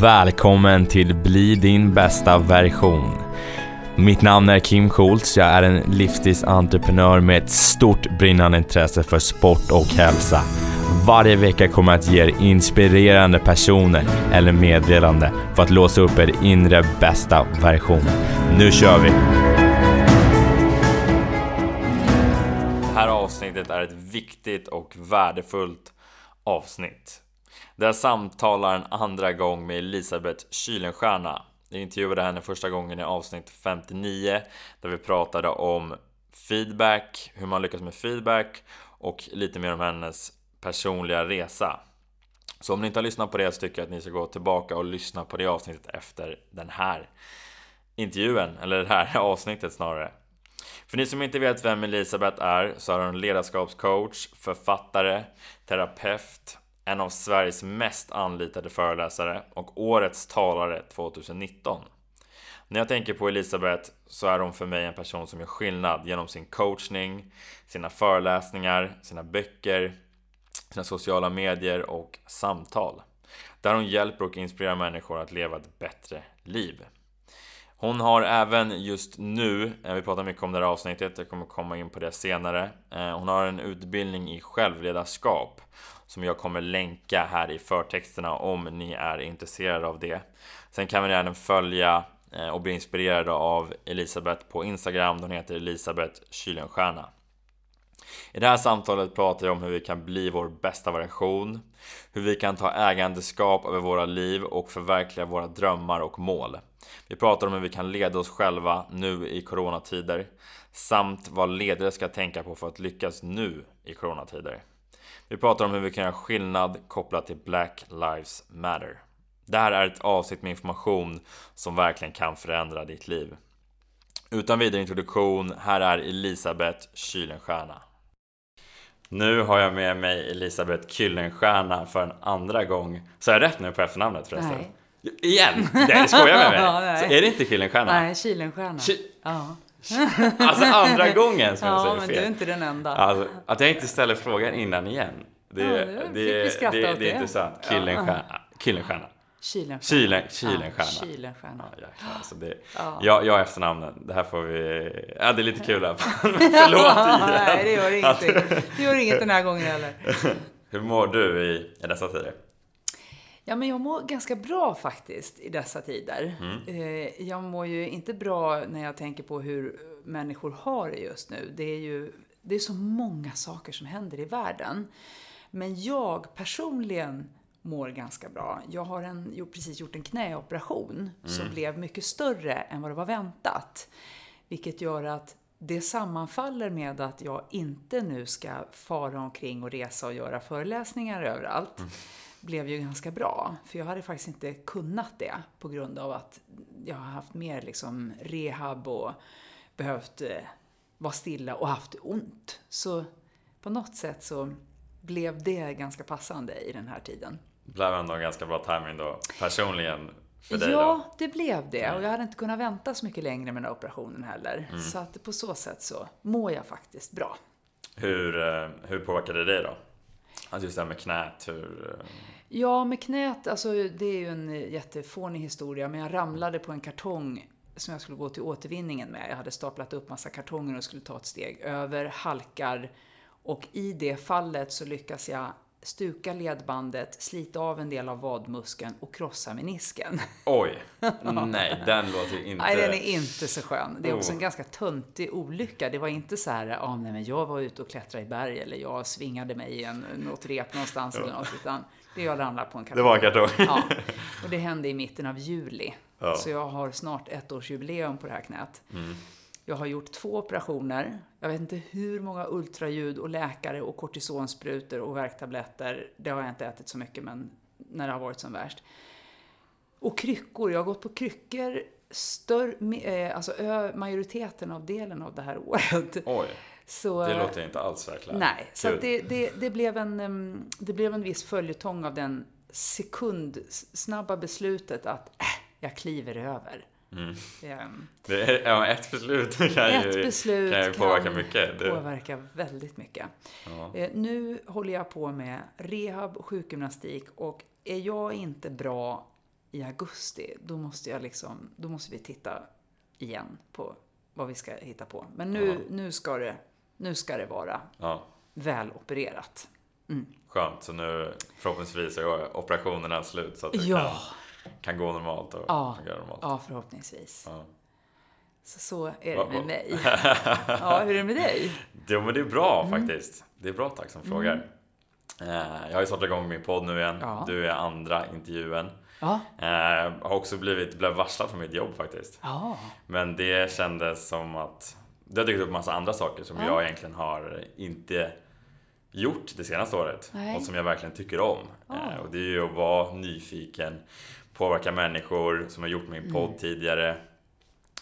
Välkommen till Bli din bästa version. Mitt namn är Kim Schultz, jag är en livsstilsentreprenör med ett stort brinnande intresse för sport och hälsa. Varje vecka kommer jag att ge er inspirerande personer eller meddelande för att låsa upp er inre bästa version. Nu kör vi! Det här avsnittet är ett viktigt och värdefullt avsnitt. Där samtalar en andra gång med Elisabeth Kylenstierna. Jag intervjuade henne första gången i avsnitt 59 där vi pratade om feedback, hur man lyckas med feedback och lite mer om hennes personliga resa. Så om ni inte har lyssnat på det så tycker jag att ni ska gå tillbaka och lyssna på det avsnittet efter den här intervjun, eller det här avsnittet snarare. För ni som inte vet vem Elisabeth är så är hon ledarskapscoach, författare, terapeut, en av Sveriges mest anlitade föreläsare och årets talare 2019. När jag tänker på Elisabeth så är hon för mig en person som gör skillnad genom sin coachning, sina föreläsningar, sina böcker, sina sociala medier och samtal. Där hon hjälper och inspirerar människor att leva ett bättre liv. Hon har även just nu, eh, vi pratar mycket om det här avsnittet, jag kommer komma in på det senare. Eh, hon har en utbildning i självledarskap som jag kommer länka här i förtexterna om ni är intresserade av det. Sen kan ni även följa eh, och bli inspirerade av Elisabeth på Instagram. Hon heter Elisabeth Kylenstierna. I det här samtalet pratar jag om hur vi kan bli vår bästa version, hur vi kan ta ägandeskap över våra liv och förverkliga våra drömmar och mål. Vi pratar om hur vi kan leda oss själva nu i coronatider samt vad ledare ska tänka på för att lyckas nu i coronatider. Vi pratar om hur vi kan göra skillnad kopplat till Black Lives Matter. Det här är ett avsnitt med information som verkligen kan förändra ditt liv. Utan vidare introduktion, här är Elisabeth Kylenstierna. Nu har jag med mig Elisabeth Kyllenstierna för en andra gång. Så jag rätt nu på efternamnet förresten? Nej. Igen? Det skojar med mig? Nej. Så är det inte Kyllenstierna? Nej, Kylenstierna. Ky- ja. Alltså andra gången som jag ja, säger men fel. du är inte den enda. Alltså, att jag inte ställer frågan innan igen. Det, Ja, det, det det, det, det är intressant. Ja. Kyllenstierna. Kyllenstierna. Kylenstierna. Kylen, Kylenstierna. Ja. Ja, jäklar, alltså det, Ja. jag, jag efternamnen. Det här får vi... Ja, det är lite kul. här. Förlåt igen. Nej, det gör ingenting. Det gör inget den här gången heller. Hur mår du i, i dessa tider? Ja, men jag mår ganska bra faktiskt i dessa tider. Mm. Eh, Jag mår ju inte bra när jag tänker på hur människor har det just nu. Det är ju det är så många saker som händer i världen. Men jag personligen mår ganska bra. Jag har en, precis gjort en knäoperation som blev mycket större än vad det var väntat. Vilket gör att det sammanfaller med att jag inte nu ska fara omkring och resa och göra föreläsningar överallt. Blev ju ganska bra, för jag hade faktiskt inte kunnat det på grund av att jag har haft mer liksom rehab och behövt eh, vara stilla och haft ont. Så på något sätt så blev det ganska passande i den här tiden. Det blev ändå en ganska bra timing då, personligen för dig Ja, då. det blev det. Och jag hade inte kunnat vänta så mycket längre med den här operationen heller. Mm. Så att på så sätt så mår jag faktiskt bra. Hur, eh, hur påverkade det dig då? Alltså just det här med knät, hur... Eh, ja, med knät, alltså det är ju en jättefånig historia, men jag ramlade på en kartong som jag skulle gå till återvinningen med. Jag hade staplat upp massa kartonger och skulle ta ett steg över, halkar och i det fallet så lyckas jag stuka ledbandet, slita av en del av vadmuskeln och krossa menisken. Oj! Nej, den låter ju inte... Nej, den är inte så skön. Det är också Oh. en ganska töntig olycka. Det var inte så här, ah, nej, men jag var ute och klättrade i berg eller jag svingade mig i en, något rep någonstans eller något, utan det jag ramlade på en kartong. Det var en kartong. Ja, och det hände i mitten av juli. Ja. Så jag har snart ett års jubileum på det här knät. Mm. Jag har gjort två operationer. Jag vet inte hur många ultraljud och läkare och kortisonsprutor och värktabletter. Det har jag inte ätit så mycket, men när det har varit som värst. Och kryckor. Jag har gått på kryckor större, eh, alltså majoriteten av delen av det här året. Oj, Så, det låter inte alls verkligen. Nej, så det, det, det, blev en, det blev en viss följetong av den sekundsnabba beslutet att äh, jag kliver över. Mm. Det är, ja, ett beslut kan Ett ju, beslut kan ju påverka kan mycket. Det, påverka väldigt mycket. ja. Eh, nu håller jag på med rehab och sjukgymnastik och är jag inte bra i augusti, då måste jag liksom, då måste vi titta igen på vad vi ska hitta på. Men nu, Ja. nu, ska, det, nu ska det vara Ja, väl opererat. skönt. Så nu förhoppningsvis är operationerna slut så att du Ja. kan, kan gå normalt och Ja. fungera normalt. Ja, förhoppningsvis. Ja. Så, så är det med mig. Ja, hur är det med dig? Jo men det är bra Mm. faktiskt. Det är bra tack som frågar. Eh, Jag har ju startat igång min podd nu igen. Ja. Du är andra intervjun. Ja. Eh, har också blivit, blev varslad från mitt jobb faktiskt. Ja. Men det kändes som att det har dykt upp massa andra saker som Ja. jag egentligen har inte gjort det senaste året Nej. och som jag verkligen tycker om. Eh, Och det är ju att vara nyfiken, påverka människor som har gjort min podd Mm. tidigare.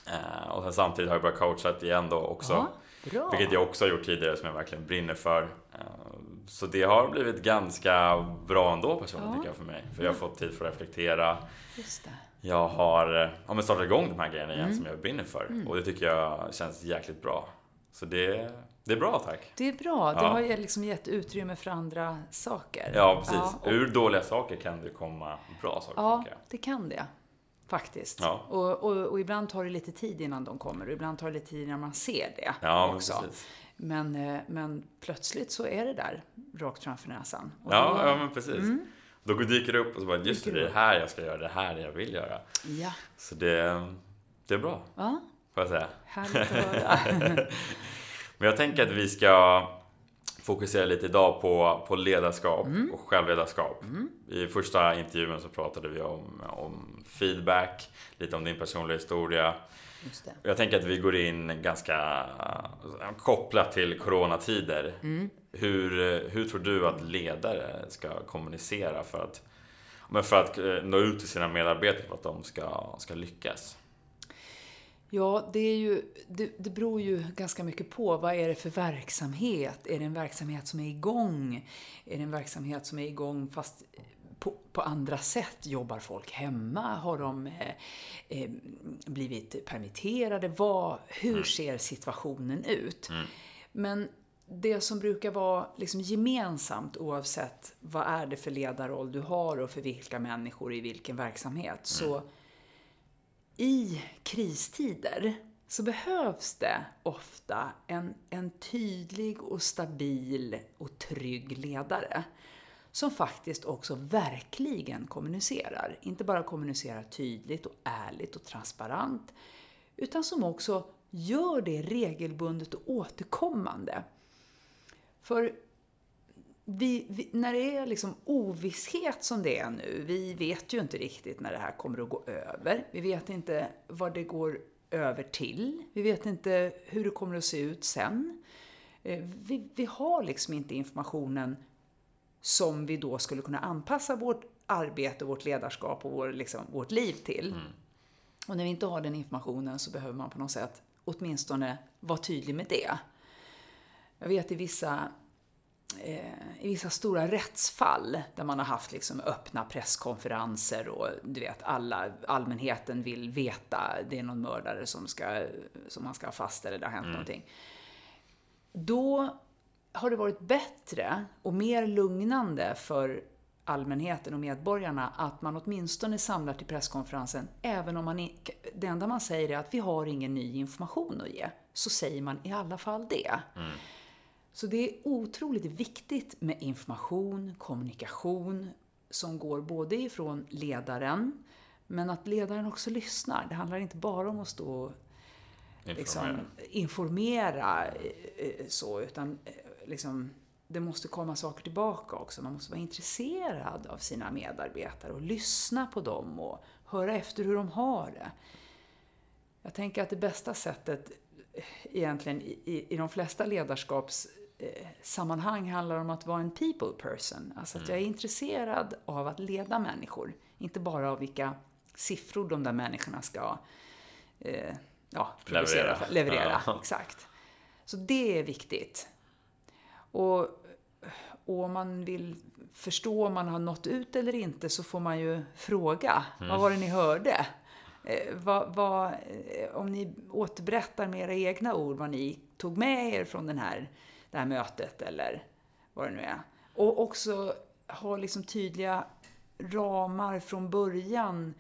Eh, Och sen samtidigt har jag börjat coacha igen då också. ja. Vilket jag också har gjort tidigare som jag verkligen brinner för. Eh, Så det har blivit ganska bra ändå personligen Ja. tycker jag för mig. För jag har fått tid för att reflektera. Just det. Jag har eh, ja, men startat igång de här grejerna igen Mm. som jag brinner för. Och det tycker jag känns jäkligt bra. Så det, det är bra tack. Det är bra. Det Ja. har ju liksom gett utrymme för andra saker. Ja precis. Ja, och- Ur dåliga saker kan det komma bra saker Ja, det kan det. Faktiskt. Ja. Och, och, och ibland tar det lite tid innan de kommer och ibland tar det lite tid innan man ser det Ja också. precis. Men, eh, men plötsligt så är det där, rakt framför näsan. Och Ja, då- Mm. ja men precis. Då dyker det upp och så bara just det, det är det det här jag ska göra, det här jag vill göra. ja. Så det, det är bra, ja, får jag säga. härligt att höra. Men jag tänker att vi ska fokusera lite idag på, på ledarskap Mm. och självledarskap. I första intervjun så pratade vi om, om feedback, lite om din personliga historia. Jag tänker att vi går in ganska kopplat till coronatider. Mm. Hur, hur tror du att ledare ska kommunicera för att, men för att eh, nå ut till sina medarbetare för att de ska, ska lyckas? Ja, det, är ju, det, det beror ju ganska mycket på. Vad är det för verksamhet? Är det en verksamhet som är igång? Är det en verksamhet som är igång fast på, på andra sätt? Jobbar folk hemma? Har de eh, eh, blivit permitterade? Vad, hur ser situationen ut? Men det som brukar vara liksom gemensamt oavsett vad är det för ledarroll du har och för vilka människor i vilken verksamhet så i kristider så behövs det ofta en, en tydlig och stabil och trygg ledare som faktiskt också verkligen kommunicerar. Inte bara kommunicerar tydligt och ärligt och transparent utan som också gör det regelbundet och återkommande. För vi, vi, när det är liksom ovisshet som det är nu, vi vet ju inte riktigt när det här kommer att gå över. Vi vet inte vad det går över till. Vi vet inte hur det kommer att se ut sen. Eh, Vi, vi har liksom inte informationen som vi då skulle kunna anpassa vårt arbete, vårt ledarskap och vår, liksom, vårt liv till. Och när vi inte har den informationen så behöver man på något sätt åtminstone vara tydlig med det. Jag vet i vissa i vissa stora rättsfall där man har haft liksom öppna presskonferenser och du vet alla, allmänheten vill veta, det är någon mördare som, ska, som man ska ha fast eller det har hänt någonting. Då har det varit bättre och mer lugnande för allmänheten och medborgarna att man åtminstone samlar till presskonferensen även om man i, det enda man säger är att vi har ingen ny information att ge. Så säger man i alla fall det. Så det är otroligt viktigt med information, kommunikation som går både ifrån ledaren men att ledaren också lyssnar. Det handlar inte bara om att stå och liksom, Informera. informera eh, eh, så, utan eh, liksom, det måste komma saker tillbaka också. Man måste vara intresserad av sina medarbetare och lyssna på dem och höra efter hur de har det. Jag tänker att det bästa sättet egentligen i, i, i de flesta ledarskapssammanhang handlar om att vara en people person. Alltså att jag är intresserad av att leda människor, inte bara av vilka siffror de där människorna ska eh, ja, producera, Leverera. leverera. Ja. Exakt. Så det är viktigt. Och, och om man vill förstå om man har nått ut eller inte så får man ju fråga. Vad var det ni hörde? Eh, vad, vad, eh, om ni återberättar med era egna ord vad ni tog med er från den här, det här mötet eller vad det nu är. Och också ha liksom tydliga ramar från början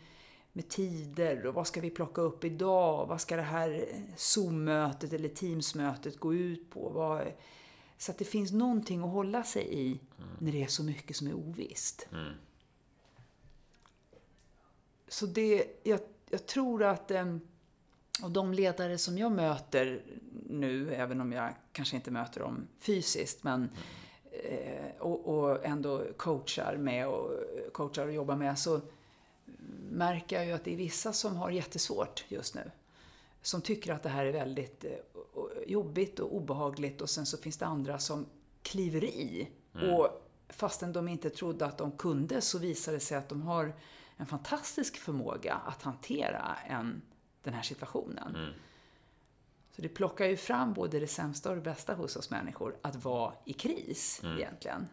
med tider och vad ska vi plocka upp idag? Vad ska det här Zoom-mötet eller Teams-mötet gå ut på? Vad, så att det finns någonting att hålla sig i mm. när det är så mycket som är ovisst. Mm. Så det, jag, jag tror att eh, och de ledare som jag möter nu, även om jag kanske inte möter dem fysiskt, men eh, och, och, ändå coachar med och coachar och jobbar med, så märker jag ju att det är vissa som har jättesvårt just nu. Som tycker att det här är väldigt eh, jobbigt och obehagligt och sen så finns det andra som kliver i. Mm. Och fastän de inte trodde att de kunde så visar det sig att de har en fantastisk förmåga att hantera en, den här situationen. Mm. Så det plockar ju fram både det sämsta och det bästa hos oss människor, att vara i kris mm. egentligen.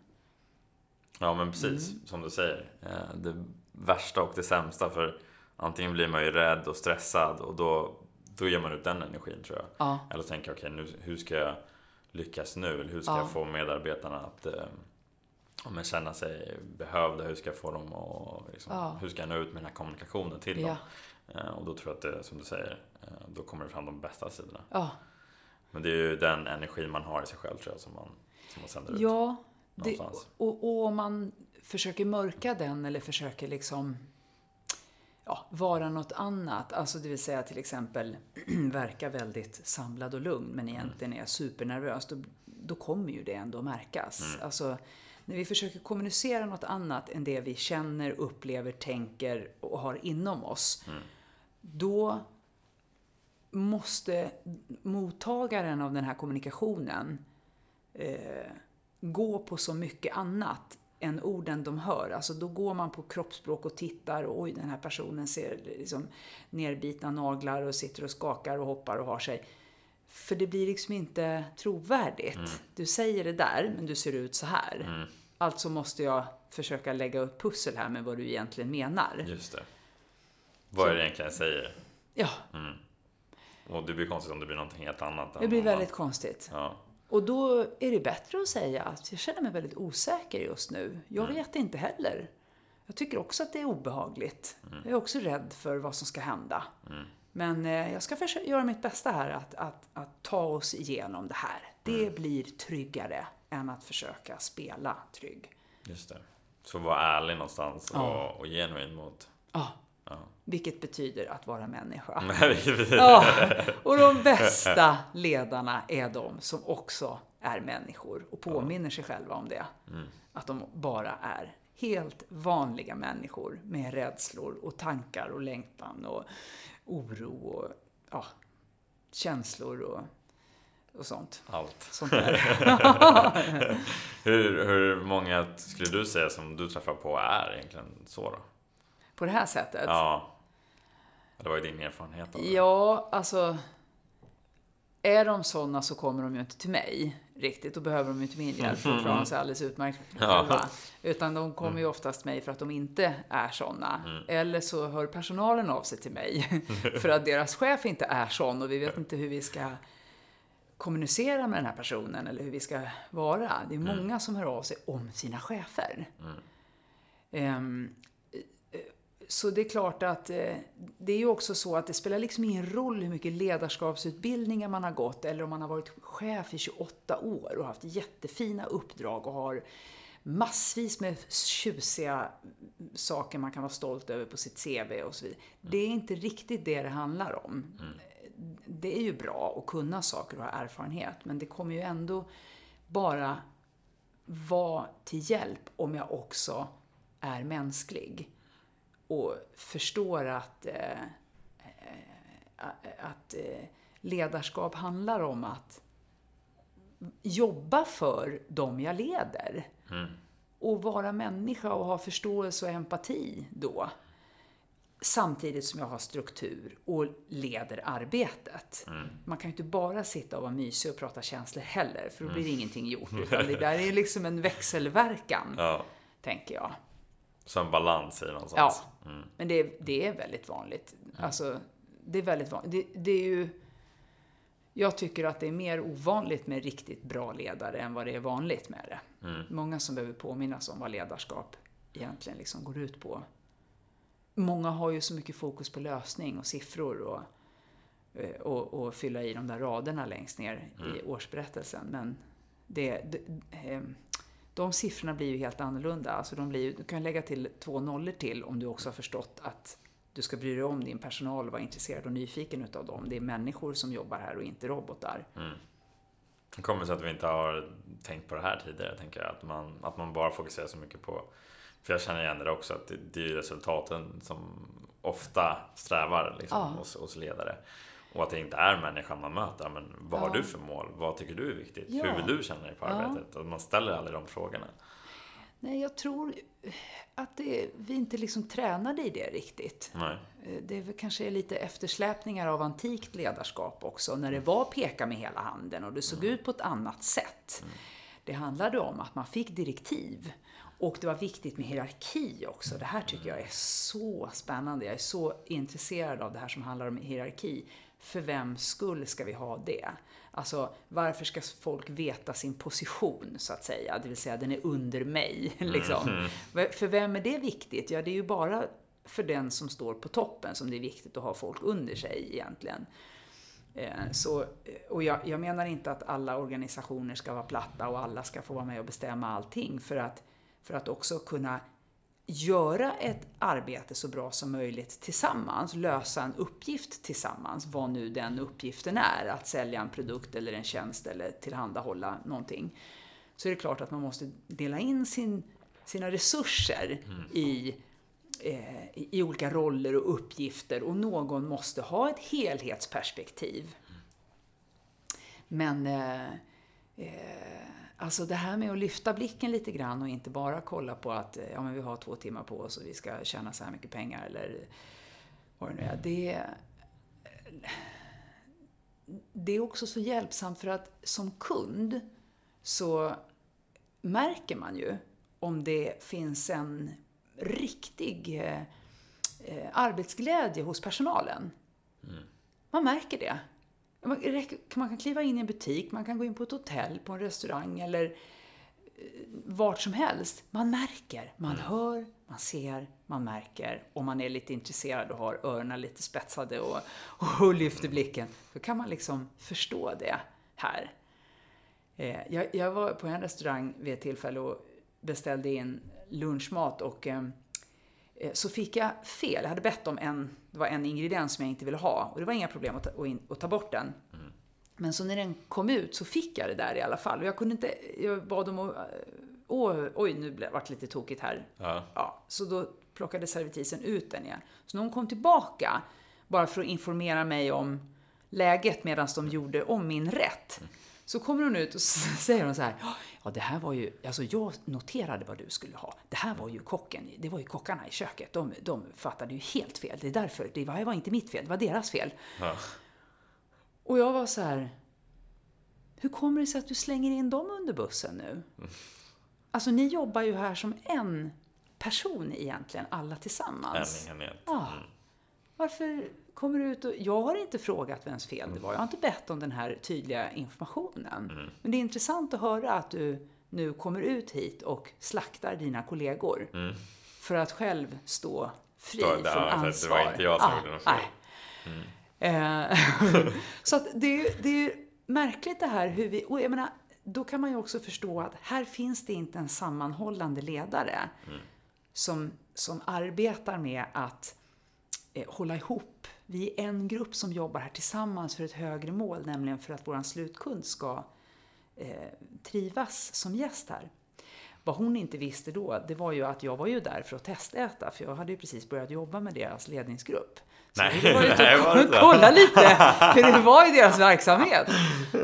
Ja, men precis mm. som du säger. Eh, det värsta och det sämsta, för antingen blir man ju rädd och stressad och då, då ger man ut den energin tror jag. Ja. Eller tänker, okej, okay, hur ska jag lyckas nu? Eller hur ska ja. jag få medarbetarna att eh, om jag känna sig behövda, hur ska jag få dem att, liksom, ja. hur ska jag nå ut med den här kommunikationen till dem? Eh, och då tror jag att det, som du säger, eh, då kommer det fram de bästa sidorna. Ja. Men det är ju den energi man har i sig själv tror jag som man, som man sänder ut. Ja, det, och, och om man försöker mörka den eller försöker liksom ja, vara något annat. Alltså det vill säga till exempel verka väldigt samlad och lugn men egentligen är supernervös. Då, då kommer ju det ändå märkas. Mm. Alltså, när vi försöker kommunicera något annat än det vi känner, upplever, tänker och har inom oss. Mm. Då måste mottagaren av den här kommunikationen eh, gå på så mycket annat än orden de hör. Alltså då går man på kroppsspråk och tittar och oj den här personen ser liksom nerbitna naglar och sitter och skakar och hoppar och har sig. För det blir liksom inte trovärdigt. Mm. Du säger det där, men du ser ut så här. Mm. Alltså måste jag försöka lägga upp pussel här med vad du egentligen menar. Just det. Vad är det egentligen jag säger? Ja. Mm. Och det blir konstigt om det blir någonting helt annat. Det blir väldigt man... konstigt. Ja. Och då är det bättre att säga att jag känner mig väldigt osäker just nu. Jag mm. vet inte heller. Jag tycker också att det är obehagligt. Mm. Jag är också rädd för vad som ska hända. Mm. Men eh, jag ska försöka göra mitt bästa här att, att, att ta oss igenom det här. Det mm. blir tryggare än att försöka spela trygg. Just det. Så var ärlig någonstans och, ja. och genuin mot... Ja. Ja. Vilket betyder att vara människa. ja. Och de bästa ledarna är de som också är människor och påminner sig själva om det. Mm. Att de bara är helt vanliga människor med rädslor och tankar och längtan och oro och ja, känslor och och sånt. Allt. Sånt hur, hur många skulle du säga som du träffar på är egentligen så då? På det här sättet? Ja. Det var ju din erfarenhet av det. Ja, alltså. Är de sådana så kommer de ju inte till mig riktigt. Då behöver de ju inte min hjälp för att klara sig alldeles utmärkt själva. Utan de kommer ju oftast mig för att de inte är sådana. Mm. Eller så hör personalen av sig till mig för att deras chef inte är sån och vi vet inte hur vi ska kommunicera med den här personen eller hur vi ska vara. Det är mm. många som hör av sig om sina chefer. Mm. Um, så det är klart att eh, det är ju också så att det spelar liksom ingen roll hur mycket ledarskapsutbildningar man har gått eller om man har varit chef i 28 år och haft jättefina uppdrag och har massvis med tjusiga saker man kan vara stolt över på sitt CV och så vidare. Mm. Det är inte riktigt det det handlar om. Mm det är ju bra att kunna saker och ha erfarenhet, men det kommer ju ändå bara vara till hjälp om jag också är mänsklig och förstår att, eh, att eh, ledarskap handlar om att jobba för dem jag leder. Mm. Och vara människa och ha förståelse och empati då samtidigt som jag har struktur och leder arbetet. Mm. Man kan ju inte bara sitta och vara mysig och prata känslor heller, för då blir mm. ingenting gjort. Utan det där är liksom en växelverkan, ja. tänker jag. Så en balans i någonstans. Ja, mm. men det, det är väldigt vanligt. Mm. Alltså, det är väldigt vanligt. Det, det, är ju... Jag tycker att det är mer ovanligt med riktigt bra ledare än vad det är vanligt med det. Mm. Många som behöver påminnas om vad ledarskap egentligen liksom går ut på. Många har ju så mycket fokus på lösning och siffror och, eh, och, och fylla i de där raderna längst ner Mm. i årsberättelsen. Men det, det, eh, de siffrorna blir ju helt annorlunda. Alltså de blir, du kan lägga till två nollor till om du också har förstått att du ska bry dig om din personal och vara intresserad och nyfiken utav dem. Det är människor som jobbar här och inte robotar. Det kommer sig att vi inte har tänkt på det här tidigare, tänker jag. Att man, att man bara fokuserar så mycket på... För jag känner igen det också, att det, det är resultaten som ofta strävar liksom, Ja. hos, hos ledare. Och att det inte är människan man möter. Men vad har Ja. du för mål? Vad tycker du är viktigt? Ja. Hur vill du känna dig på arbetet? Att man ställer aldrig de frågorna. Nej, jag tror att det, vi inte liksom tränade i det riktigt. Nej. Eh, Det är kanske lite eftersläpningar av antikt ledarskap också, när det var peka med hela handen och det såg ut på ett annat sätt. Det handlade om att man fick direktiv. Och det var viktigt med hierarki också. Det här tycker jag är så spännande. Jag är så intresserad av det här som handlar om hierarki. För vem skull ska vi ha det? Alltså, varför ska folk veta sin position, så att säga? Det vill säga, den är under mig. Liksom. För vem är det viktigt? Ja, det är ju bara för den som står på toppen som det är viktigt att ha folk under sig egentligen. Eh, Så, och jag, jag menar inte att alla organisationer ska vara platta och alla ska få vara med och bestämma allting för att, för att också kunna göra ett arbete så bra som möjligt tillsammans, lösa en uppgift tillsammans, vad nu den uppgiften är, att sälja en produkt eller en tjänst eller tillhandahålla någonting. Så är det klart att man måste dela in sin, sina resurser i eh, i i olika roller och uppgifter och någon måste ha ett helhetsperspektiv. Men eh, eh, alltså det här med att lyfta blicken lite grann och inte bara kolla på att eh, ja, men vi har två timmar på oss och vi ska tjäna så här mycket pengar eller vad det nu är. Det, det är också så hjälpsamt för att som kund så märker man ju om det finns en riktig eh, eh, arbetsglädje hos personalen. Man märker det. Man, kan kliva in i en butik, man kan gå in på ett hotell, på en restaurang eller eh, vart som helst. Man märker, man hör, man ser, man märker. Om man är lite intresserad och har öronen lite spetsade och, och lyfter blicken, då kan man liksom förstå det här. Eh, Jag, jag var på en restaurang vid ett tillfälle och beställde in lunchmat och eh, så fick jag fel. Jag hade bett om en, det var en ingrediens som jag inte ville ha och det var inga problem att ta, att ta bort den. Men så när den kom ut så fick jag det där i alla fall och jag kunde inte, jag bad dem att, eh, åh, oj nu vart det lite tokigt här. Ja. Ja, så då plockade servitrisen ut den igen. Så när hon kom tillbaka, bara för att informera mig om läget medan de gjorde om min rätt, så kommer hon ut och säger hon så här, ja det här var ju, alltså jag noterade vad du skulle ha. Det här var ju kocken, det var ju kockarna i köket, de, de fattade ju helt fel. Det är därför, det var, det var inte mitt fel, det var deras fel. Ja. Och jag var så här, hur kommer det sig att du slänger in dem under bussen nu? Alltså ni jobbar ju här som en person egentligen, alla tillsammans. En enhet. Ja. Varför kommer ut och... Jag har inte frågat vems fel det var. Jag har inte bett om den här tydliga informationen. Men det är intressant att höra att du nu kommer ut hit och slaktar dina kollegor. För att själv stå fri Stå- från ja, så ansvar. det var inte jag som Ja, gjorde något fel. nej. Eh, så att det, är det är märkligt det här hur vi... Och jag menar, då kan man ju också förstå att här finns det inte en sammanhållande ledare som, som arbetar med att eh, hålla ihop. Vi är en grupp som jobbar här tillsammans för ett högre mål, nämligen för att vår slutkund ska eh, trivas som gäst här. Vad hon inte visste då, det var ju att jag var ju där för att testäta, för jag hade ju precis börjat jobba med deras ledningsgrupp. Så Nej, det var ju nej, var det kolla lite hur det var i deras verksamhet.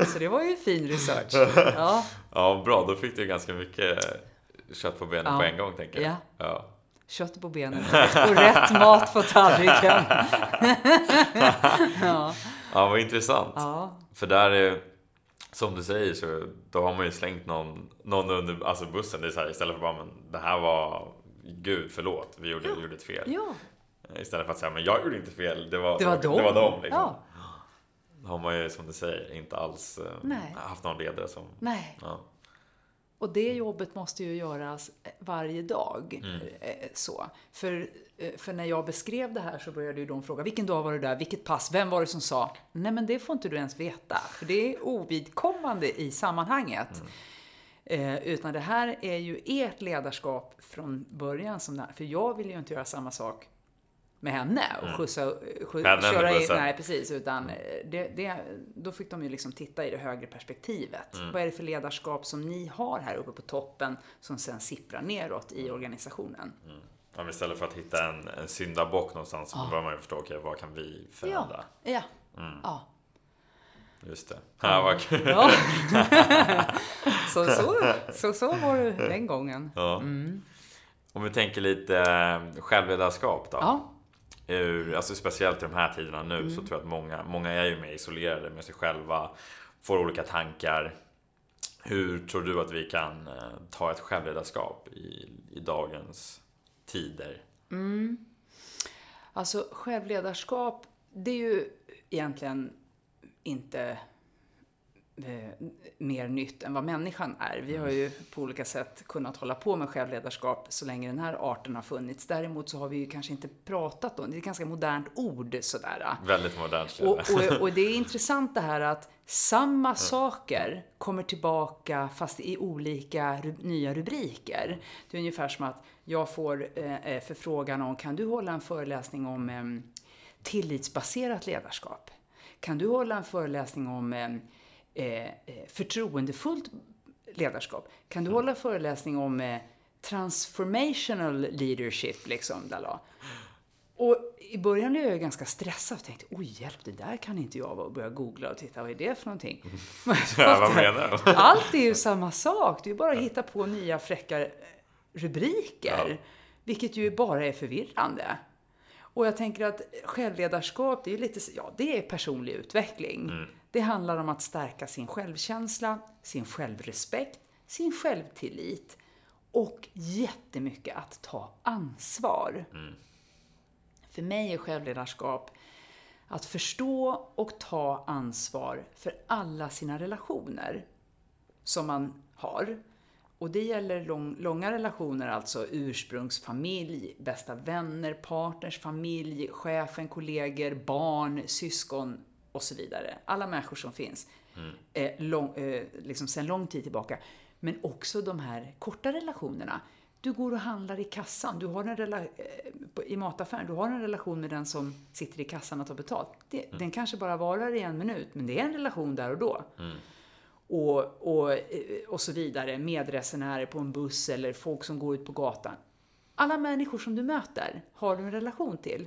Så det var ju fin research. Ja, Ja, bra. Då fick du ganska mycket kött på benen Ja. på en gång, tänker jag. Ja. Ja. Kött på benen och rätt mat på tallriken. ja, ja, vad intressant. ja, För där är, som du säger, så då har man ju slängt någon, någon under alltså bussen. Det är så här, istället för bara, men det här var, gud förlåt, vi gjorde, gjorde ett fel. ja. Istället för att säga, men jag gjorde inte fel, det var, Det var dem. Det var dem liksom. Ja, Då har man ju, som du säger, inte alls eh, Nej. haft någon ledare som... nej. Ja. Och det jobbet måste ju göras varje dag. Mm. eh, Så. För, eh, för när jag beskrev det här så började ju de fråga, vilken dag var du där, vilket pass, vem var det som sa? Nej men det får inte du ens veta, för det är ovidkommande i sammanhanget. Mm. Eh, utan det här är ju ert ledarskap från början. Som det här. För jag vill ju inte göra samma sak med henne och skjutsa, skj, Henne under köra i, bussen. Nej, precis. Utan eh, det, det, då fick de ju liksom titta i det högre perspektivet. Vad är det för ledarskap som ni har här uppe på toppen som sen sipprar neråt i organisationen? Ja, men istället för att hitta en, en syndabock någonstans så börjar man ju förstå, okej, vad kan vi förändra? Ja, ja. ja. Just det. Ja, vad kul. ja. så, så, så, så var det den gången. Ja. Om vi tänker lite eh, självledarskap då. Ja. Ur, alltså speciellt i de här tiderna nu så tror jag att många, många är ju mer isolerade med sig själva, får olika tankar. Hur tror du att vi kan eh, ta ett självledarskap i, i dagens tider? Alltså självledarskap, det är ju egentligen inte eh, mer nytt än vad människan är. Vi har ju på olika sätt kunnat hålla på med självledarskap så länge den här arten har funnits. Däremot så har vi ju kanske inte pratat om det. är ett ganska modernt ord sådär. Väldigt modernt. Och, och, och det är intressant det här att samma saker kommer tillbaka fast i olika ru- nya rubriker. Det är ungefär som att jag får eh, eh, förfrågan om, kan du hålla en föreläsning om eh, tillitsbaserat ledarskap? Kan du hålla en föreläsning om eh, eh, förtroendefullt ledarskap? Kan du hålla en föreläsning om eh, transformational leadership? Liksom, lala? Och i början blev jag ganska stressad och tänkte, oj hjälp, det där kan inte jag vara och börja googla och titta, vad är det för någonting? Ja, vad menar du? Allt är ju samma sak, det är ju bara att hitta på nya fräcka eh, rubriker. Ja. Vilket ju bara är förvirrande. Och jag tänker att självledarskap, det är lite, ja det är personlig utveckling. Det handlar om att stärka sin självkänsla, sin självrespekt, sin självtillit och jättemycket att ta ansvar. För mig är självledarskap att förstå och ta ansvar för alla sina relationer som man har. Och det gäller lång, långa relationer, alltså ursprungsfamilj, bästa vänner, partners, familj, chefen, kollegor, barn, syskon och så vidare. Alla människor som finns eh, lång, eh, liksom sedan lång tid tillbaka. Men också de här korta relationerna. Du går och handlar i kassan, du har en rela- eh, i mataffären, du har en relation med den som sitter i kassan och tar betalt. Det, Den kanske bara varar i en minut, men det är en relation där och då och, och, eh, och så vidare. Medresenärer på en buss eller folk som går ut på gatan. Alla människor som du möter har du en relation till.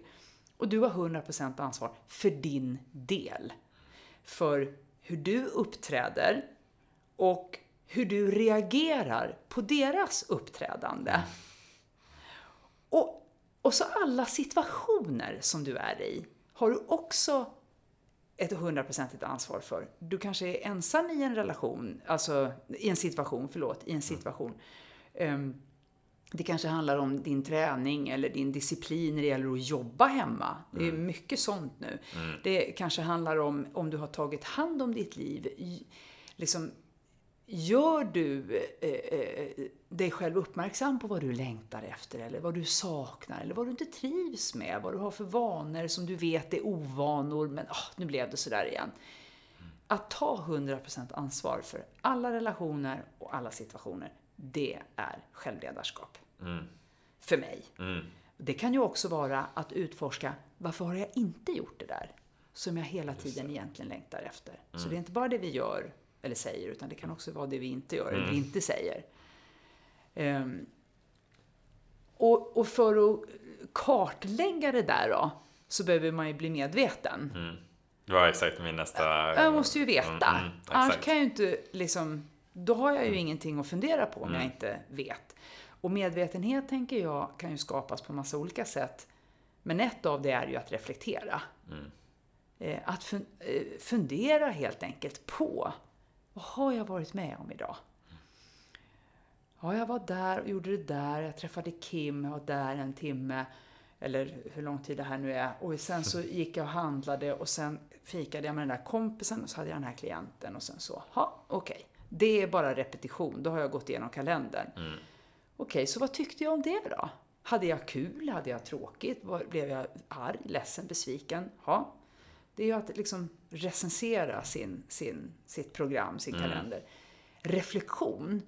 Och du har 100% ansvar för din del. För hur du uppträder och hur du reagerar på deras uppträdande. Och, och så alla situationer som du är i har du också ett hundraprocentigt ansvar för. Du kanske är ensam i en relation, alltså i en situation, förlåt, i en situation. Ehm, det kanske handlar om din träning eller din disciplin när det gäller att jobba hemma. Det är mycket sånt nu. Det kanske handlar om om du har tagit hand om ditt liv. Liksom, gör du eh, eh, dig själv uppmärksam på vad du längtar efter eller vad du saknar eller vad du inte trivs med, vad du har för vanor som du vet är ovanor men ah, nu blev det sådär igen. Att ta 100% ansvar för alla relationer och alla situationer, det är självledarskap. För mig. Det kan ju också vara att utforska, varför har jag inte gjort det där? Som jag hela tiden egentligen längtar efter. Så det är inte bara det vi gör eller säger, utan det kan också vara det vi inte gör eller inte säger. Ehm, och, och för att kartlägga det där då, så behöver man ju bli medveten. Det var exakt min nästa... Jag måste ju veta. Mm, mm, Annars kan jag ju inte liksom, då har jag ju ingenting att fundera på om jag inte vet. Och medvetenhet tänker jag kan ju skapas på massa olika sätt. Men ett av det är ju att reflektera. Eh, Att eh, fundera helt enkelt på vad har jag varit med om idag? Ja, jag var där och gjorde det där. Jag träffade Kim, jag var där en timme. Eller hur lång tid det här nu är. Och sen så gick jag och handlade och sen fikade jag med den där kompisen och så hade jag den här klienten och sen så, ja, okej. Det är bara repetition, då har jag gått igenom kalendern. Mm. Okej, så vad tyckte jag om det då? Hade jag kul? Hade jag tråkigt? Blev jag arg, ledsen, besviken? Ja, det är ju att liksom recensera sin, sin, sitt program, sin kalender. Reflektion,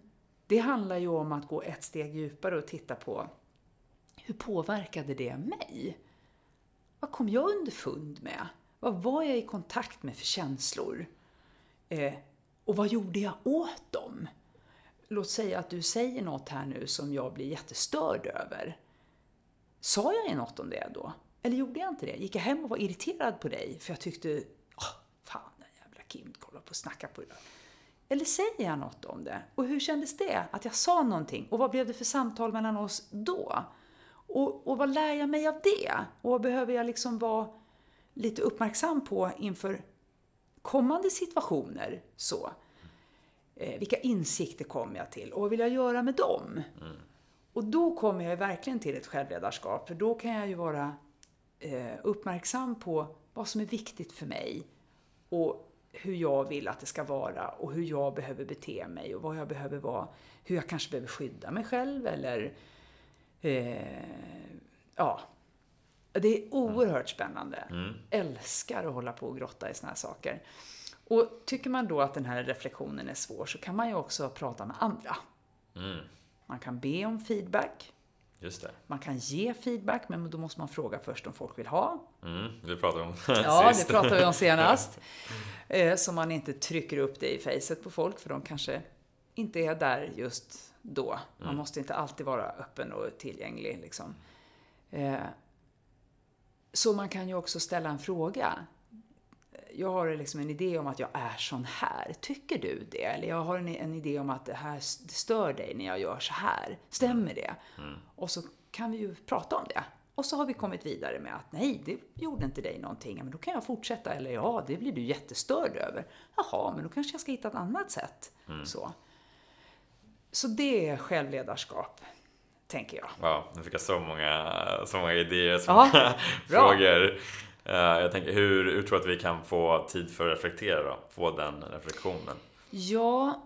det handlar ju om att gå ett steg djupare och titta på hur påverkade det mig? Vad kom jag underfund med? Vad var jag i kontakt med för känslor? Eh, och vad gjorde jag åt dem? Låt säga att du säger något här nu som jag blir jättestörd över. Sa jag något om det då? Eller gjorde jag inte det? Gick jag hem och var irriterad på dig för jag tyckte, åh, fan den jävla Kim kollar på och snackar på där. Eller säger jag något om det? Och hur kändes det? Att jag sa någonting? Och vad blev det för samtal mellan oss då? Och, och vad lär jag mig av det? Och vad behöver jag liksom vara lite uppmärksam på inför kommande situationer? Så. Eh, vilka insikter kommer jag till? Och vad vill jag göra med dem? Och då kommer jag verkligen till ett självledarskap, för då kan jag ju vara eh, uppmärksam på vad som är viktigt för mig och hur jag vill att det ska vara och hur jag behöver bete mig och vad jag behöver vara, hur jag kanske behöver skydda mig själv eller eh, ja. Det är oerhört spännande. Älskar att hålla på och grotta i såna här saker. Och tycker man då att den här reflektionen är svår så kan man ju också prata med andra. Mm. Man kan be om feedback. Just det. Man kan ge feedback, men då måste man fråga först om folk vill ha. Mm. Vi pratade om Ja, det pratade vi om senast. Eh, Så man inte trycker upp det i facet på folk, för de kanske inte är där just då. Man måste inte alltid vara öppen och tillgänglig. Liksom. Eh, Så man kan ju också ställa en fråga. Jag har liksom en idé om att jag är sån här. Tycker du det? Eller jag har en, en idé om att det här stör dig när jag gör så här. Stämmer det? Och så kan vi ju prata om det. Och så har vi kommit vidare med att nej, det gjorde inte dig någonting. Men då kan jag fortsätta. Eller ja, det blir du jättestörd över. Jaha, men då kanske jag ska hitta ett annat sätt. Så. så det är självledarskap, tänker jag. Wow, nu fick jag så många, så många idéer, så Ja, många frågor. Eh, jag tänker, hur, hur tror du att vi kan få tid för att reflektera då? Få den reflektionen? Ja,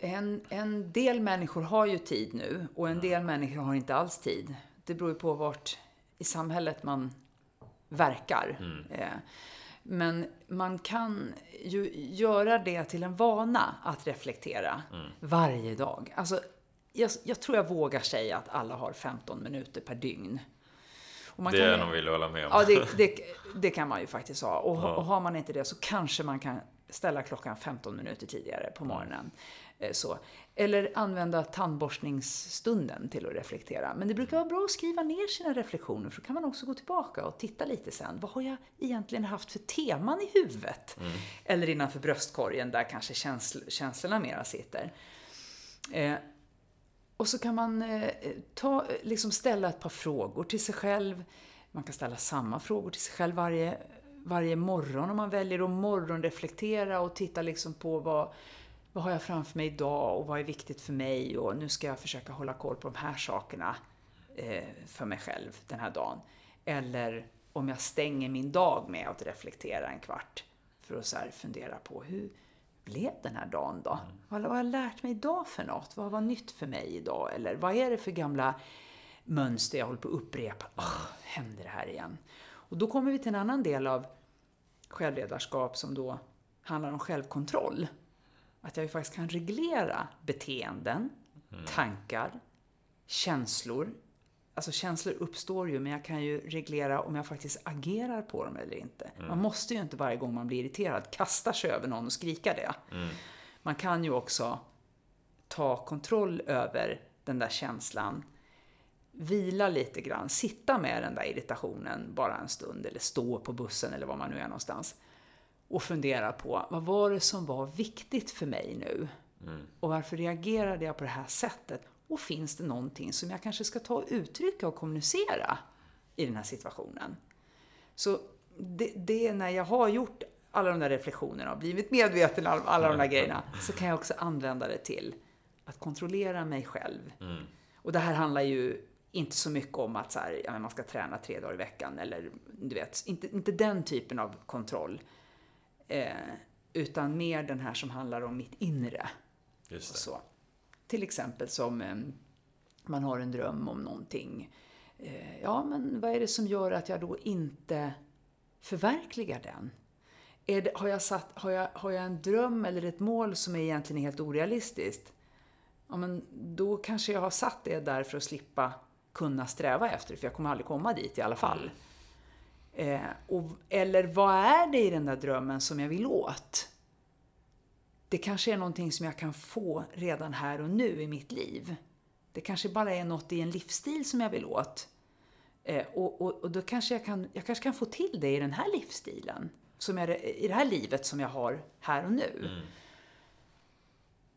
en, en del människor har ju tid nu och en del människor har inte alls tid. Det beror ju på vart i samhället man verkar. Eh, Men man kan ju göra det till en vana att reflektera varje dag. Alltså, jag, jag tror jag vågar säga att alla har 15 minuter per dygn. Det kan är ju- nog vill hålla med om. Ja, det, det, det kan man ju faktiskt ha. Och, Ja. och har man inte det så kanske man kan ställa klockan 15 minuter tidigare på morgonen. Eh, Så. Eller använda tandborstningsstunden till att reflektera. Men det brukar vara bra att skriva ner sina reflektioner för då kan man också gå tillbaka och titta lite sen. Vad har jag egentligen haft för teman i huvudet? Eller innanför bröstkorgen där kanske känsl känslorna mera sitter. Eh, och så kan man eh, ta, liksom ställa ett par frågor till sig själv. Man kan ställa samma frågor till sig själv varje, varje morgon om man väljer att morgonreflektera och titta liksom på vad, vad har jag framför mig idag och vad är viktigt för mig och nu ska jag försöka hålla koll på de här sakerna eh, för mig själv den här dagen. Eller om jag stänger min dag med att reflektera en kvart för att så här fundera på hur blev den här dagen då? Vad vad har jag lärt mig idag för något? Vad var nytt för mig idag? Eller vad är det för gamla mönster jag håller på att upprepa? Åh, händer det här igen? Och då kommer vi till en annan del av självledarskap som då handlar om självkontroll. Att jag ju faktiskt kan reglera beteenden, tankar, känslor. Alltså känslor uppstår ju, men jag kan ju reglera om jag faktiskt agerar på dem eller inte. Man måste ju inte varje gång man blir irriterad kasta sig över någon och skrika det. Man kan ju också ta kontroll över den där känslan, vila lite grann, sitta med den där irritationen bara en stund eller stå på bussen eller var man nu är någonstans och fundera på vad var det som var viktigt för mig nu? Och varför reagerade jag på det här sättet? Och finns det någonting som jag kanske ska ta och uttrycka och kommunicera i den här situationen? Så det, det är när jag har gjort alla de där reflektionerna och blivit medveten om alla de där grejerna så kan jag också använda det till att kontrollera mig själv. Och det här handlar ju inte så mycket om att så här, ja, man ska träna tre dagar i veckan eller du vet, inte, inte den typen av kontroll. Eh, Utan mer den här som handlar om mitt inre. Just det. Så. Till exempel som eh, man har en dröm om någonting. Eh, ja, men vad är det som gör att jag då inte förverkligar den? Är det, har, jag satt, har, jag, har jag en dröm eller ett mål som är egentligen helt orealistiskt? Ja, men då kanske jag har satt det där för att slippa kunna sträva efter det, för jag kommer aldrig komma dit i alla fall. Eh, och, eller vad är det i den där drömmen som jag vill åt? Det kanske är någonting som jag kan få redan här och nu i mitt liv. Det kanske bara är något i en livsstil som jag vill åt. Eh, och, och, och då kanske jag kan, jag kanske kan få till det i den här livsstilen. Som jag, I det här livet som jag har här och nu. Mm.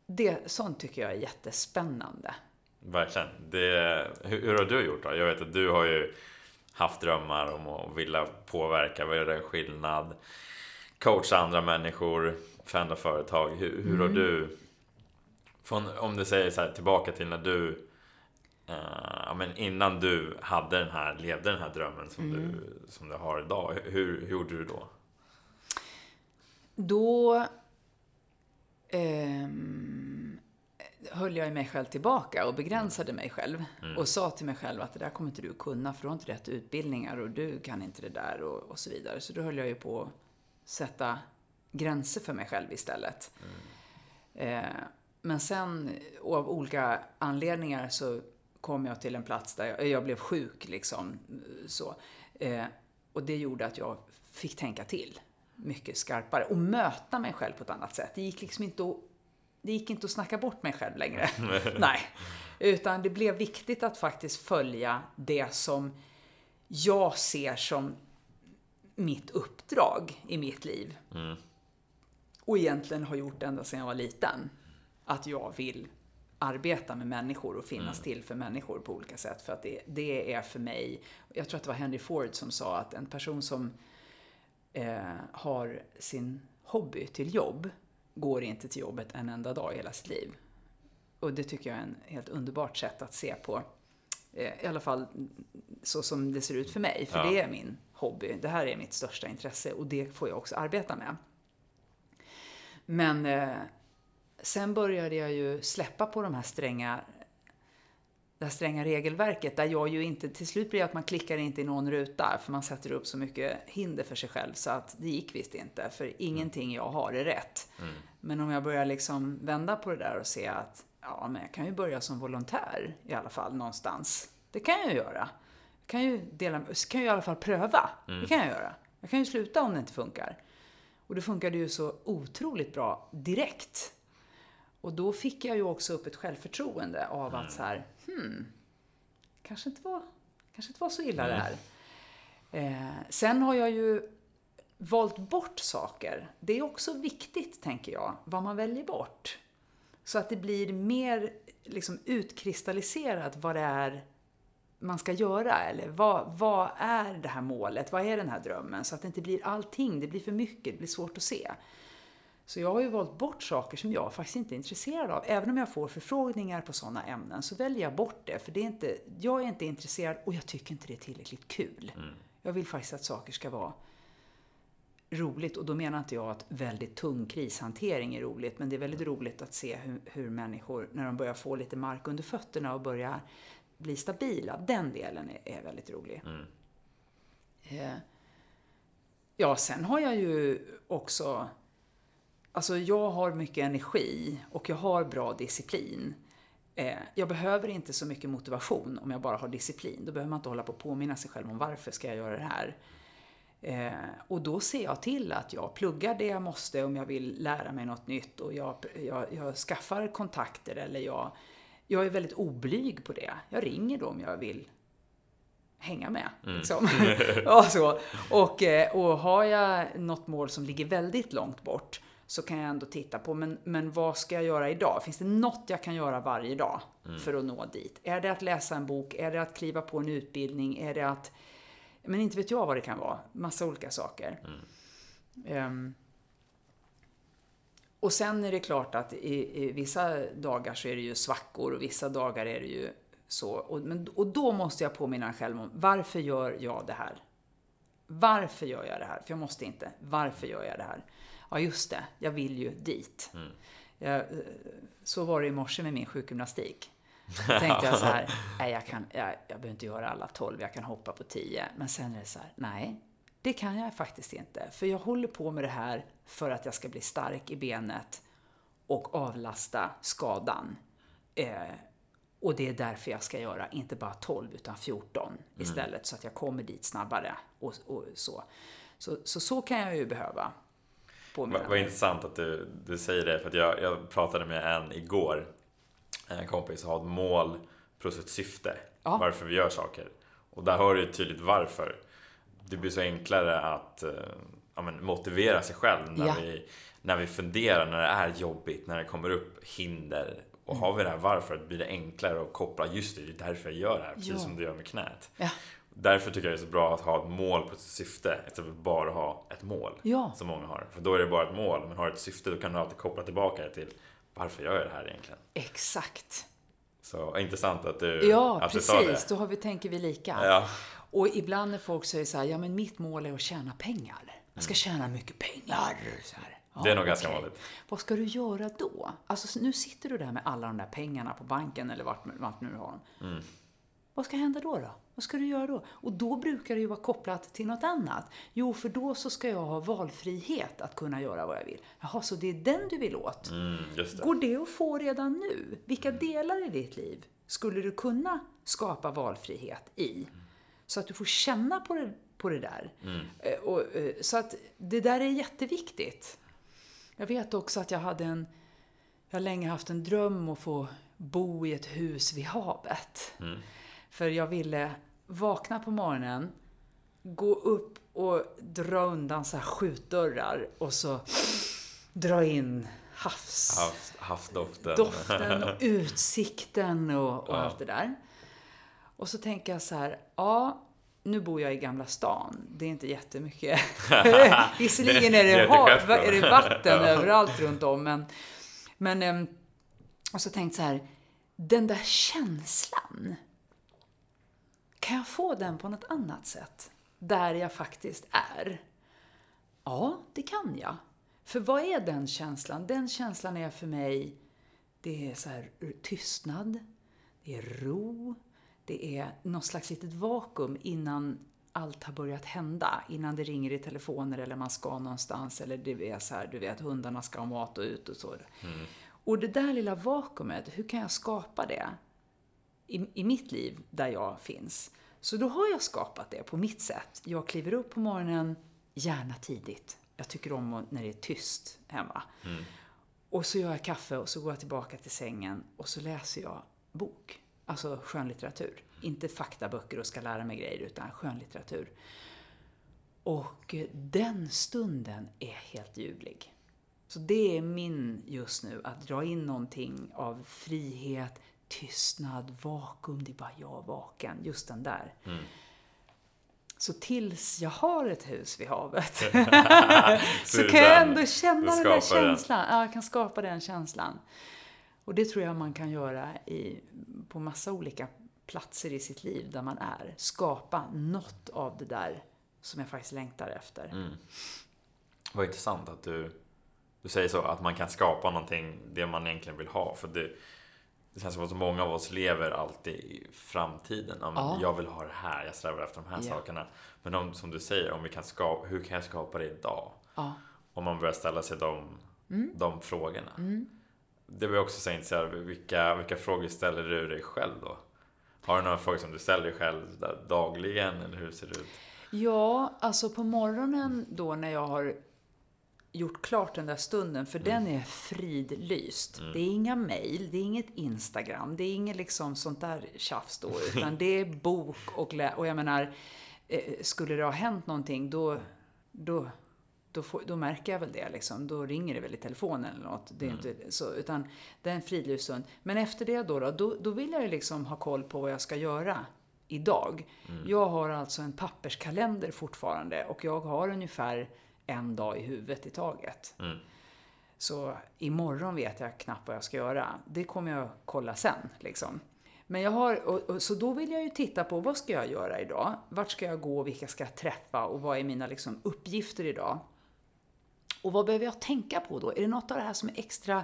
Det, sånt tycker jag är jättespännande. Verkligen. Det, hur, hur har du gjort då? Jag vet att du har ju haft drömmar om att vilja påverka, vad göra skillnad, coacha andra människor, förändra företag. Hur, hur har Mm. du, från, om du säger så här, tillbaka till när du, eh, ja, men innan du hade den här, levde den här drömmen som, Mm. du, som du har idag. Hur, hur gjorde du då? Då ehm, höll jag mig själv tillbaka och begränsade mig själv. Och sa till mig själv att det där kommer inte du kunna för du har inte rätt utbildningar och du kan inte det där och, och så vidare. Så då höll jag ju på att sätta gränser för mig själv istället. Eh, men sen av olika anledningar så kom jag till en plats där jag, jag blev sjuk liksom. Så. Eh, och det gjorde att jag fick tänka till mycket skarpare och möta mig själv på ett annat sätt. Det gick liksom inte att, det gick inte att snacka bort mig själv längre. Nej. Utan det blev viktigt att faktiskt följa det som jag ser som mitt uppdrag i mitt liv. Och egentligen har gjort ända sedan jag var liten. Att jag vill arbeta med människor och finnas till för människor på olika sätt. För att det, det är för mig, jag tror att det var Henry Ford som sa att en person som eh, har sin hobby till jobb går inte till jobbet en enda dag i hela sitt liv. Och det tycker jag är en helt underbart sätt att se på. Eh, I alla fall så som det ser ut för mig. För Ja. det är min hobby. Det här är mitt största intresse och det får jag också arbeta med. Men eh, sen började jag ju släppa på de här stränga det här stränga regelverket där jag ju inte, till slut blir det att man klickar inte i någon ruta för man sätter upp så mycket hinder för sig själv så att det gick visst inte för ingenting jag har är rätt. Men om jag börjar liksom vända på det där och se att ja, men jag kan ju börja som volontär i alla fall någonstans. Det kan jag ju göra. Jag kan ju, dela, kan ju i alla fall pröva. Det kan jag göra. Jag kan ju sluta om det inte funkar. Och det funkade ju så otroligt bra direkt. Och då fick jag ju också upp ett självförtroende av att så här, hmm, kanske inte var, kanske inte var så illa det här. Eh, sen har jag ju valt bort saker. Det är också viktigt, tänker jag, vad man väljer bort. Så att det blir mer liksom, utkristalliserat vad det är man ska göra. Eller vad, vad är det här målet? Vad är den här drömmen? Så att det inte blir allting. Det blir för mycket. Det blir svårt att se. Så jag har ju valt bort saker som jag faktiskt inte är intresserad av. Även om jag får förfrågningar på sådana ämnen så väljer jag bort det. För det är inte, jag är inte intresserad och jag tycker inte det är tillräckligt kul. Jag vill faktiskt att saker ska vara roligt. Och då menar inte jag att väldigt tung krishantering är roligt. Men det är väldigt roligt att se hur, hur människor, när de börjar få lite mark under fötterna och börjar bli stabila. Den delen är, är väldigt rolig. Eh, ja, sen har jag ju också Alltså jag har mycket energi och jag har bra disciplin. Eh, jag behöver inte så mycket motivation om jag bara har disciplin. Då behöver man inte hålla på och påminna sig själv om varför ska jag göra det här. Eh, och då ser jag till att jag pluggar det jag måste om jag vill lära mig något nytt och jag, jag, jag skaffar kontakter eller jag, jag är väldigt oblyg på det. Jag ringer då om jag vill hänga med. Liksom. ja, så. Och, eh, och har jag något mål som ligger väldigt långt bort så kan jag ändå titta på, men, men vad ska jag göra idag? Finns det något jag kan göra varje dag för att nå dit? Är det att läsa en bok? Är det att kliva på en utbildning? Är det att... Men inte vet jag vad det kan vara. Massa olika saker. Ehm, och sen är det klart att i, i vissa dagar så är det ju svackor och vissa dagar är det ju så. Och, men, och då måste jag påminna mig själv om varför gör jag det här? Varför gör jag det här? För jag måste inte. Varför gör jag det här? Ja, just det, jag vill ju dit. Jag, eh, så var det i morse med min sjukgymnastik. Då tänkte jag så här, nej jag, kan, jag, jag behöver inte göra alla 12, jag kan hoppa på 10. Men sen är det så här, nej, det kan jag faktiskt inte. För jag håller på med det här för att jag ska bli stark i benet och avlasta skadan. Eh, och det är därför jag ska göra, inte bara 12 utan 14 istället, så att jag kommer dit snabbare. Och, och så. Så, så. så kan jag ju behöva. Vad intressant att du, du säger det, för jag, jag pratade med en igår, en kompis som har ett mål plus ett syfte, Ja. varför vi gör saker. Och där har du tydligt varför. Det blir så enklare att eh, ja, men, motivera sig själv när, Ja. vi, när vi funderar, när det är jobbigt, när det kommer upp hinder. Och har vi det här varför, blir det enklare att koppla, just det, det är därför jag gör det här, precis Ja. som du gör med knät. Ja. Därför tycker jag det är så bra att ha ett mål på sitt syfte istället för bara ha ett mål. Ja. Som många har. För då är det bara ett mål. Men har du ett syfte då kan du alltid koppla tillbaka det till varför gör jag det här egentligen? Exakt. Så intressant att du, Ja, att du sa det. precis. Då har vi, tänker vi lika. Ja, Och ibland när folk säger så här, ja men mitt mål är att tjäna pengar. Jag ska tjäna mycket pengar. Så här. Ja, Mm. Det är nog ganska okej. vanligt. Vad ska du göra då? Alltså nu sitter du där med alla de där pengarna på banken eller vart, vart nu du har dem. Mm. Vad ska hända då, då? Vad ska du göra då? Och då brukar det ju vara kopplat till något annat. Jo, för då så ska jag ha valfrihet att kunna göra vad jag vill. Jaha, så det är den du vill åt? mm, det. Går det att få redan nu? Vilka delar i ditt liv skulle du kunna skapa valfrihet i? Så att du får känna på det, på det där. Eh, Och, eh, så att det där är jätteviktigt. Jag vet också att jag hade en, jag har länge haft en dröm att få bo i ett hus vid havet. För jag ville vakna på morgonen, gå upp och dra undan så här skjutdörrar och så dra in havs Havs, havsdoften. doften och utsikten och, och Ja. allt det där. Och så tänker jag så här, ja, nu bor jag i Gamla stan. Det är inte jättemycket. Visserligen är Det hav, är det vatten överallt runt om, men, men ehm, och så tänkte så här, den där känslan, kan jag få den på något annat sätt? Där jag faktiskt är. Ja, det kan jag. För vad är den känslan? Den känslan är för mig, det är så här tystnad, det är ro, det är något slags litet vakuum innan allt har börjat hända. Innan det ringer i telefoner eller man ska någonstans eller det är så här, du vet, hundarna ska ha mat och ut och så. Och det där lilla vakuumet, hur kan jag skapa det? I, i mitt liv där jag finns. Så då har jag skapat det på mitt sätt. Jag kliver upp på morgonen, gärna tidigt. Jag tycker om när det är tyst hemma. Och så gör jag kaffe och så går jag tillbaka till sängen och så läser jag bok. Alltså skönlitteratur. Inte faktaböcker och ska lära mig grejer, utan skönlitteratur. Och den stunden är helt ljuvlig. Så det är min just nu, att dra in någonting av frihet, tystnad, vakuum, det är bara jag vaken, just den där. Så tills jag har ett hus vid havet så, Så kan jag ändå känna den där skapar den. känslan. Ja, jag kan skapa den känslan. Och det tror jag man kan göra i, på massa olika platser i sitt liv där man är. Skapa något av det där som jag faktiskt längtar efter. Mm. Vad intressant att du, du säger så, att man kan skapa någonting, det man egentligen vill ha. För det, det känns som att många av oss lever alltid i framtiden. Ja, men Ja. Jag vill ha det här, jag strävar efter de här Ja. sakerna. Men om, som du säger, om vi kan skapa, hur kan jag skapa det idag? Ja. Om man börjar ställa sig de, Mm. de frågorna. Det var jag också så intresserad av. Vilka, vilka frågor ställer du dig själv då? Har du några frågor som du ställer dig själv dagligen eller hur ser det ut? Ja, alltså på morgonen då när jag har gjort klart den där stunden, för den är fridlyst. Det är inga mejl, det är inget Instagram, det är inget liksom sånt där tjafs då, utan det är bok och lä- Och jag menar, eh, skulle det ha hänt någonting då, då, då, får, då märker jag väl det liksom. Då ringer det väl i telefonen eller något. Det är inte så, utan det är en fridlyst stund. Men efter det då, då, då, då vill jag ju liksom ha koll på vad jag ska göra idag. Jag har alltså en papperskalender fortfarande och jag har ungefär en dag i huvudet i taget. Mm. Så imorgon vet jag knappt vad jag ska göra. Det kommer jag kolla sen. Liksom. Men jag har, och, och, så då vill jag ju titta på vad ska jag göra idag? Vart ska jag gå? Vilka ska jag träffa? Och vad är mina liksom, uppgifter idag? Och vad behöver jag tänka på då? Är det något av det här som är extra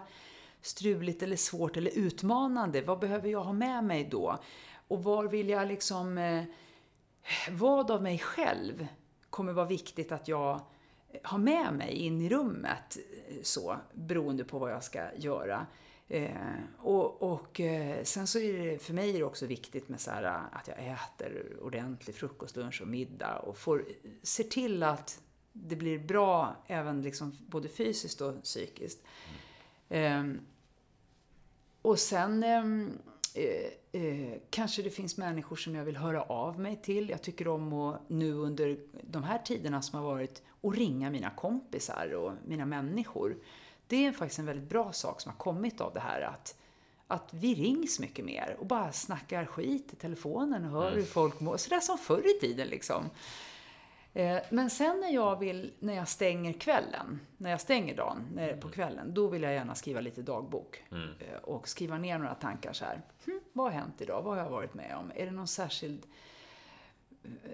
struligt eller svårt eller utmanande? Vad behöver jag ha med mig då? Och var vill jag liksom... Eh, vad av mig själv kommer vara viktigt att jag ha med mig in i rummet, så, beroende på vad jag ska göra. Eh, och, och eh, sen så är det, för mig är det också viktigt med så här, att jag äter ordentlig frukost, lunch och middag och får, ser till att det blir bra även liksom både fysiskt och psykiskt. Eh, och sen ehm, eh, eh, kanske det finns människor som jag vill höra av mig till. Jag tycker om att nu under de här tiderna som har varit och ringa mina kompisar och mina människor. Det är faktiskt en väldigt bra sak som har kommit av det här att, att vi rings mycket mer och bara snackar skit i telefonen och hör mm. hur folk mår. Sådär som förr i tiden liksom. Eh, men sen när jag vill, när jag stänger kvällen, när jag stänger dagen när, på mm. kvällen, då vill jag gärna skriva lite dagbok. Mm. Eh, och skriva ner några tankar så här. Hm, vad har hänt idag? Vad har jag varit med om? Är det någon särskild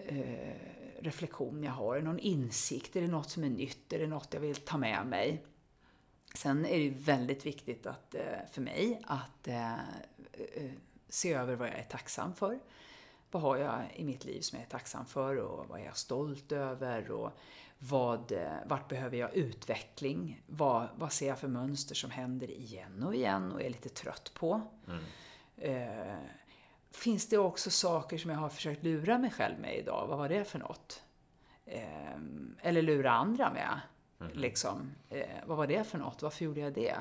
eh, reflektion jag har? Är det någon insikt? Är det något som är nytt? Är det något jag vill ta med mig? Sen är det väldigt viktigt att, eh, för mig att eh, se över vad jag är tacksam för. Vad har jag i mitt liv som jag är tacksam för och vad är jag stolt över? Och vad, vart behöver jag utveckling? Vad, vad ser jag för mönster som händer igen och igen och är lite trött på? Mm. Eh, finns det också saker som jag har försökt lura mig själv med idag? Vad var det för något? Eh, eller lura andra med. Mm. Liksom. Eh, vad var det för något? Varför gjorde jag det?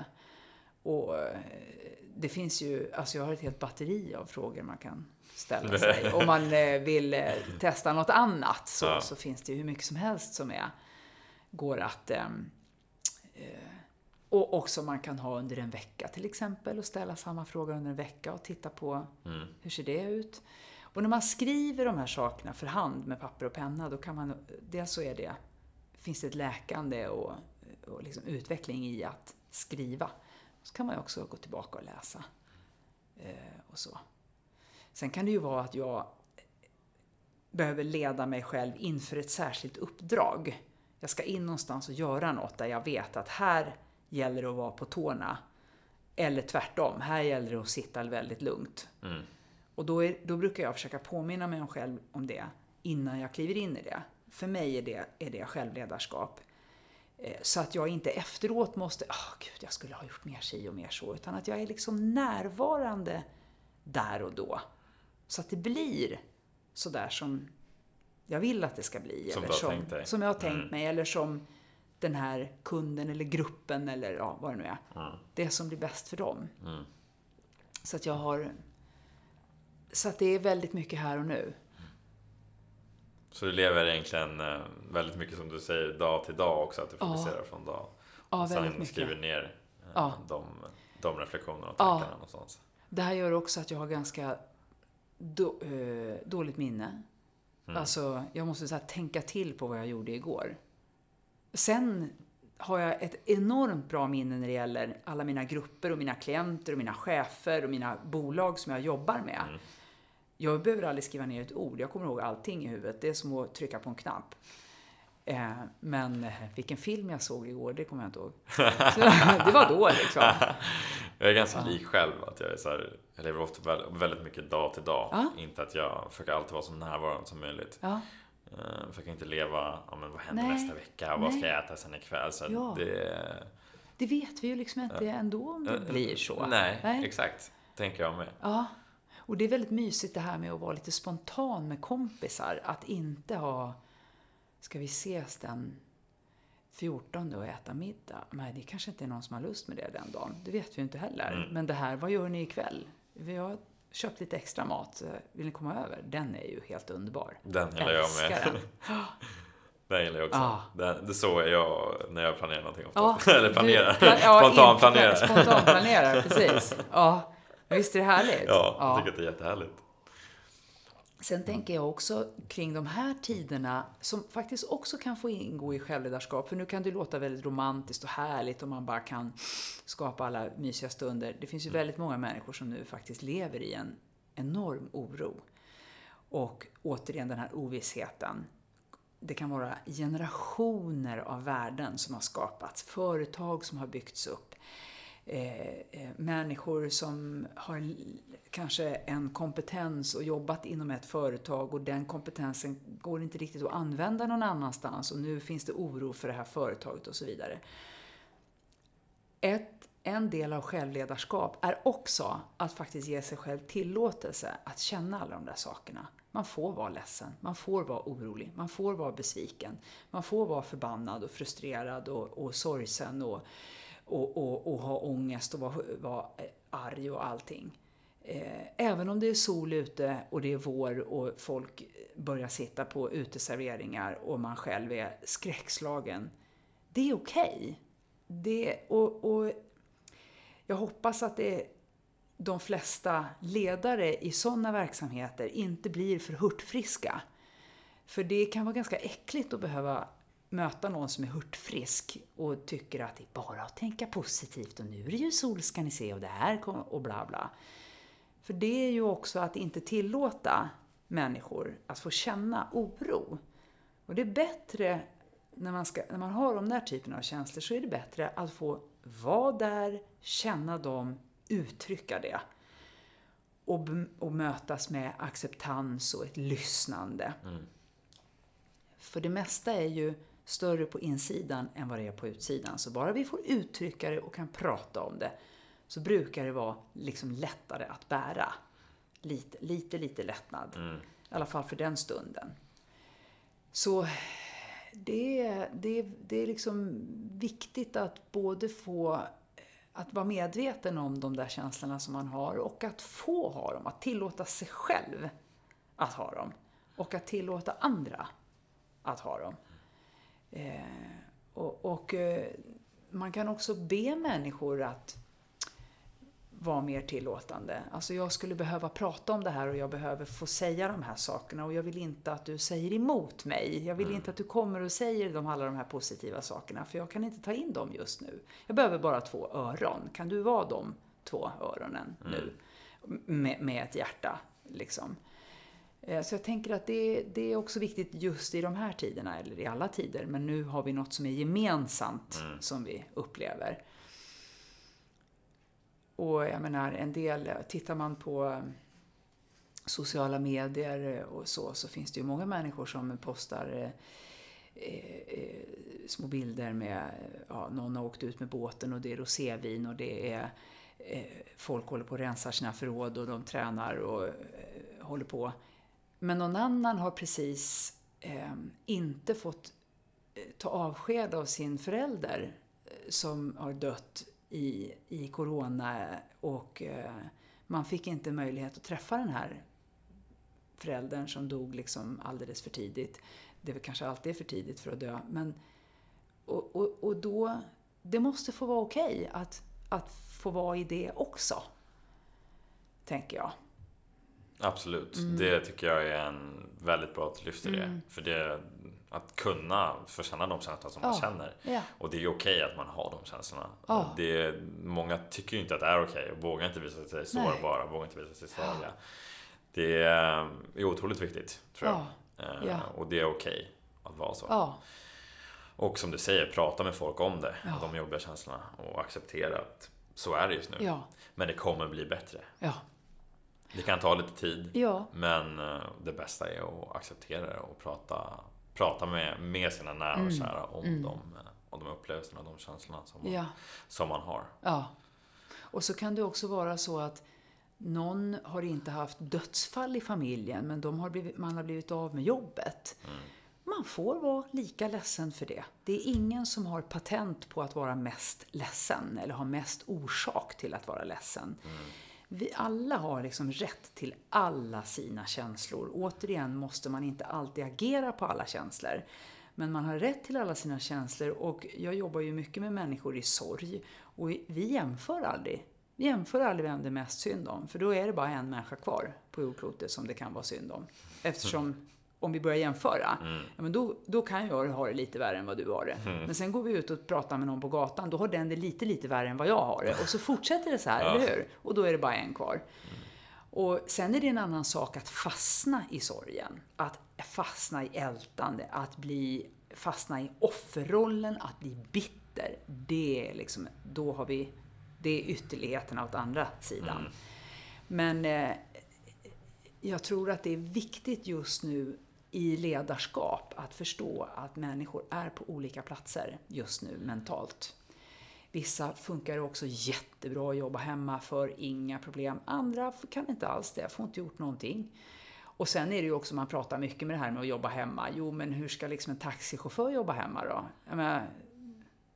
Och eh, det finns ju, alltså jag har ett helt batteri av frågor man kan ställa sig. Om man eh, vill eh, testa något annat så, ja. så finns det ju hur mycket som helst som är, går att ehm, och också man kan ha under en vecka till exempel och ställa samma fråga under en vecka och titta på mm. hur ser det ut. Och när man skriver de här sakerna för hand med papper och penna då kan man, dels så är det, finns det ett läkande och, och liksom utveckling i att skriva. Så kan man ju också gå tillbaka och läsa. Eh, och så. Sen kan det ju vara att jag behöver leda mig själv inför ett särskilt uppdrag. Jag ska in någonstans och göra något där jag vet att här gäller det att vara på tårna. Eller tvärtom, här gäller det att sitta väldigt lugnt. Mm. Och då, är, då brukar jag försöka påminna mig själv om det innan jag kliver in i det. För mig är det, är det självledarskap. Eh, så att jag inte efteråt måste, åh oh, gud, jag skulle ha gjort mer si och mer så. Utan att jag är liksom närvarande där och då. Så att det blir sådär som jag vill att det ska bli. Som eller dig. Som jag har tänkt mm. mig. Eller som den här kunden eller gruppen eller ja, vad det nu är. Mm. Det som blir bäst för dem. Mm. Så att jag har... Så att det är väldigt mycket här och nu. Så du lever egentligen eh, väldigt mycket som du säger dag till dag också, att du fokuserar ja. från dag. Ja, och väldigt mycket. skriver ner eh, ja. de, de reflektionerna och tankarna ja. någonstans. Det här gör också att jag har ganska då, äh, dåligt minne. Mm. Alltså, jag måste så tänka till på vad jag gjorde igår. Sen har jag ett enormt bra minne när det gäller alla mina grupper och mina klienter och mina chefer och mina bolag som jag jobbar med. Mm. Jag behöver aldrig skriva ner ett ord. Jag kommer ihåg allting i huvudet. Det är som att trycka på en knapp. Eh, men vilken film jag såg igår, det kommer jag inte ihåg. Så, det var då liksom. Jag är ganska lik själv. Att jag, är så här, jag lever ofta väldigt mycket dag till dag. Ja. Inte att jag försöker alltid vara så närvarande som möjligt. Ja. Uh, försöker inte leva, ja, men vad händer Nej. nästa vecka? Vad ska jag äta sen ikväll? Så ja. det, det vet vi ju liksom inte uh, ändå om det uh, blir så. Nej, Nej, exakt. Tänker jag med. Ja. Och det är väldigt mysigt det här med att vara lite spontan med kompisar. Att inte ha, ska vi ses den 14 och äta middag? Nej, det kanske inte är någon som har lust med det den dagen. Det vet vi ju inte heller. Mm. Men det här, vad gör ni ikväll? Vi har köpt lite extra mat. Vill ni komma över? Den är ju helt underbar. Den gillar jag med. Den. Den gillar jag också. Ah. Den, det så är jag när jag planerar någonting. Ah, Eller planerar. Du, ja, Spontanplanerar. Spontanplanerar, precis. Ja, visst är det härligt? Ja, jag tycker att det är jättehärligt. Sen tänker jag också kring de här tiderna som faktiskt också kan få ingå i självledarskap. För nu kan det låta väldigt romantiskt och härligt och man bara kan skapa alla mysiga stunder. Det finns ju väldigt många människor som nu faktiskt lever i en enorm oro. Och återigen den här ovissheten. det kan vara generationer av värden som har skapats, företag som har byggts upp, Eh, eh, människor som har kanske en kompetens och jobbat inom ett företag och den kompetensen går inte riktigt att använda någon annanstans och nu finns det oro för det här företaget och så vidare. Ett, en del av självledarskap är också att faktiskt ge sig själv tillåtelse att känna alla de där sakerna. Man får vara ledsen, man får vara orolig, man får vara besviken, man får vara förbannad och frustrerad och, och sorgsen och, och, och, och ha ångest och vara, vara eh, arg och allting. Eh, även om det är sol ute och det är vår och folk börjar sitta på uteserveringar och man själv är skräckslagen. Det är okej. Okay. och, och jag hoppas att det de flesta ledare i sådana verksamheter inte blir för hurtfriska. För det kan vara ganska äckligt att behöva möta någon som är hurtfrisk och tycker att det är bara att tänka positivt och nu är det ju sol ska ni se och det här och bla bla. För det är ju också att inte tillåta människor att få känna oro. Och det är bättre, när man, ska, när man har de där typerna av känslor, så är det bättre att få vara där, känna dem, uttrycka det. Och, och mötas med acceptans och ett lyssnande. Mm. För det mesta är ju större på insidan än vad det är på utsidan. Så bara vi får uttrycka det och kan prata om det så brukar det vara liksom lättare att bära. Lite, lite, lite lättnad. Mm. I alla fall för den stunden. Så det, det, det är liksom viktigt att både få att vara medveten om de där känslorna som man har och att få ha dem. Att tillåta sig själv att ha dem. Och att tillåta andra att ha dem. Eh, och, och eh, man kan också be människor att vara mer tillåtande. Alltså jag skulle behöva prata om det här och jag behöver få säga de här sakerna och jag vill inte att du säger emot mig. Jag vill mm. inte att du kommer och säger de, alla de här positiva sakerna för jag kan inte ta in dem just nu. Jag behöver bara två öron. Kan du vara de två öronen mm. nu? Med, med ett hjärta, liksom. Eh, så jag tänker att det, det, är också viktigt just i de här tiderna, eller i alla tider, men nu har vi något som är gemensamt mm. som vi upplever. Och jag menar, en del, tittar man på sociala medier och så, så finns det ju många människor som postar eh, eh, små bilder med, ja, någon har åkt ut med båten och det är rosévin och det är eh, folk håller på att rensa sina förråd och de tränar och eh, håller på. Men någon annan har precis eh, inte fått eh, ta avsked av sin förälder eh, som har dött i, i corona och eh, man fick inte möjlighet att träffa den här föräldern som dog liksom alldeles för tidigt. Det är väl kanske alltid är för tidigt för att dö. Men, och, och, och då, det måste få vara okej okay att, att få vara i det också. Tänker jag. Absolut. Mm. Det tycker jag är en väldigt bra att du lyfter det. Mm. För det, att kunna få känna de känslorna som man känner. Ja. Och det är okej okay att man har de känslorna. Ja. Det, många tycker ju inte att det är okej okay och vågar inte visa sig sårbara, vågar inte visa sig svaga. Det är otroligt viktigt, tror jag. Ja. Och det är okej okay att vara så. Och som du säger, prata med folk om det, de jobbiga känslorna och acceptera att så är det just nu. Men det kommer bli bättre. Det kan ta lite tid, men eh, det bästa är att acceptera det och prata prata med, med sina nära och mm. kära om, mm. de, om de upplevelserna och de känslorna som man, ja. som man har. Ja. Och så kan det också vara så att någon har inte haft dödsfall i familjen, men de har blivit, man har blivit av med jobbet. Mm. Man får vara lika ledsen för det. Det är ingen som har patent på att vara mest ledsen, eller har mest orsak till att vara ledsen. Mm. Vi alla har liksom rätt till alla sina känslor. Återigen måste man inte alltid agera på alla känslor. Men man har rätt till alla sina känslor och jag jobbar ju mycket med människor i sorg. Och vi jämför aldrig. Vi jämför aldrig vem det är mest synd om. För då är det bara en människa kvar på jordklotet som det kan vara synd om. Eftersom om vi börjar jämföra, mm. ja, men då, då kan jag ha det lite värre än vad du har det. Mm. Men sen går vi ut och pratar med någon på gatan, då har den det lite, lite värre än vad jag har det. Och så fortsätter det så här, ja. eller hur? Och då är det bara en kvar. Mm. Och sen är det en annan sak att fastna i sorgen. Att fastna i ältande, att bli, fastna i offerrollen, att bli bitter. Det är liksom, då har vi, det är ytterligheterna åt andra sidan. Mm. Men eh, jag tror att det är viktigt just nu i ledarskap att förstå att människor är på olika platser just nu mentalt. Vissa funkar också jättebra att jobba hemma för inga problem. Andra kan inte alls det, får inte gjort någonting. Och sen är det ju också, man pratar mycket med det här med att jobba hemma. Jo, men hur ska liksom en taxichaufför jobba hemma då? Menar,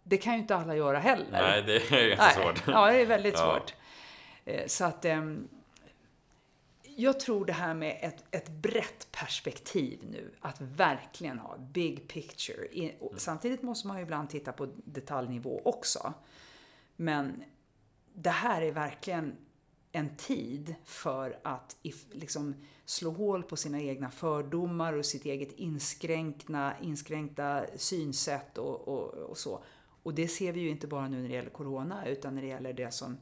det kan ju inte alla göra heller. Nej, det är ganska svårt. Ja, det är väldigt ja. svårt. Eh, så att ehm, jag tror det här med ett, ett brett perspektiv nu, att verkligen ha big picture. Samtidigt måste man ju ibland titta på detaljnivå också. Men det här är verkligen en tid för att liksom slå hål på sina egna fördomar och sitt eget inskränkna, inskränkta synsätt och, och, och så. Och det ser vi ju inte bara nu när det gäller Corona, utan när det gäller det som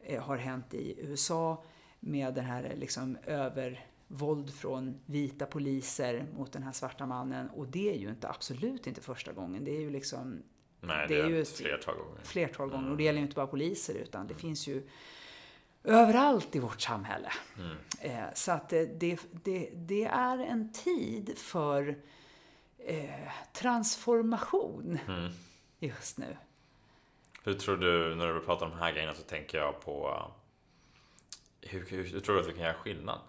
eh, har hänt i USA, med det här liksom övervåld från vita poliser mot den här svarta mannen. Och det är ju inte, absolut inte första gången. Det är ju liksom... Nej, det, det är ju ett flertal gånger. Flertal gånger. Mm. Och det gäller ju inte bara poliser, utan det mm. finns ju överallt i vårt samhälle. Mm. Eh, så att det, det, det, är en tid för eh, transformation mm. just nu. Hur tror du, när du pratar om de här grejerna så tänker jag på hur, hur, hur tror du att vi kan göra skillnad?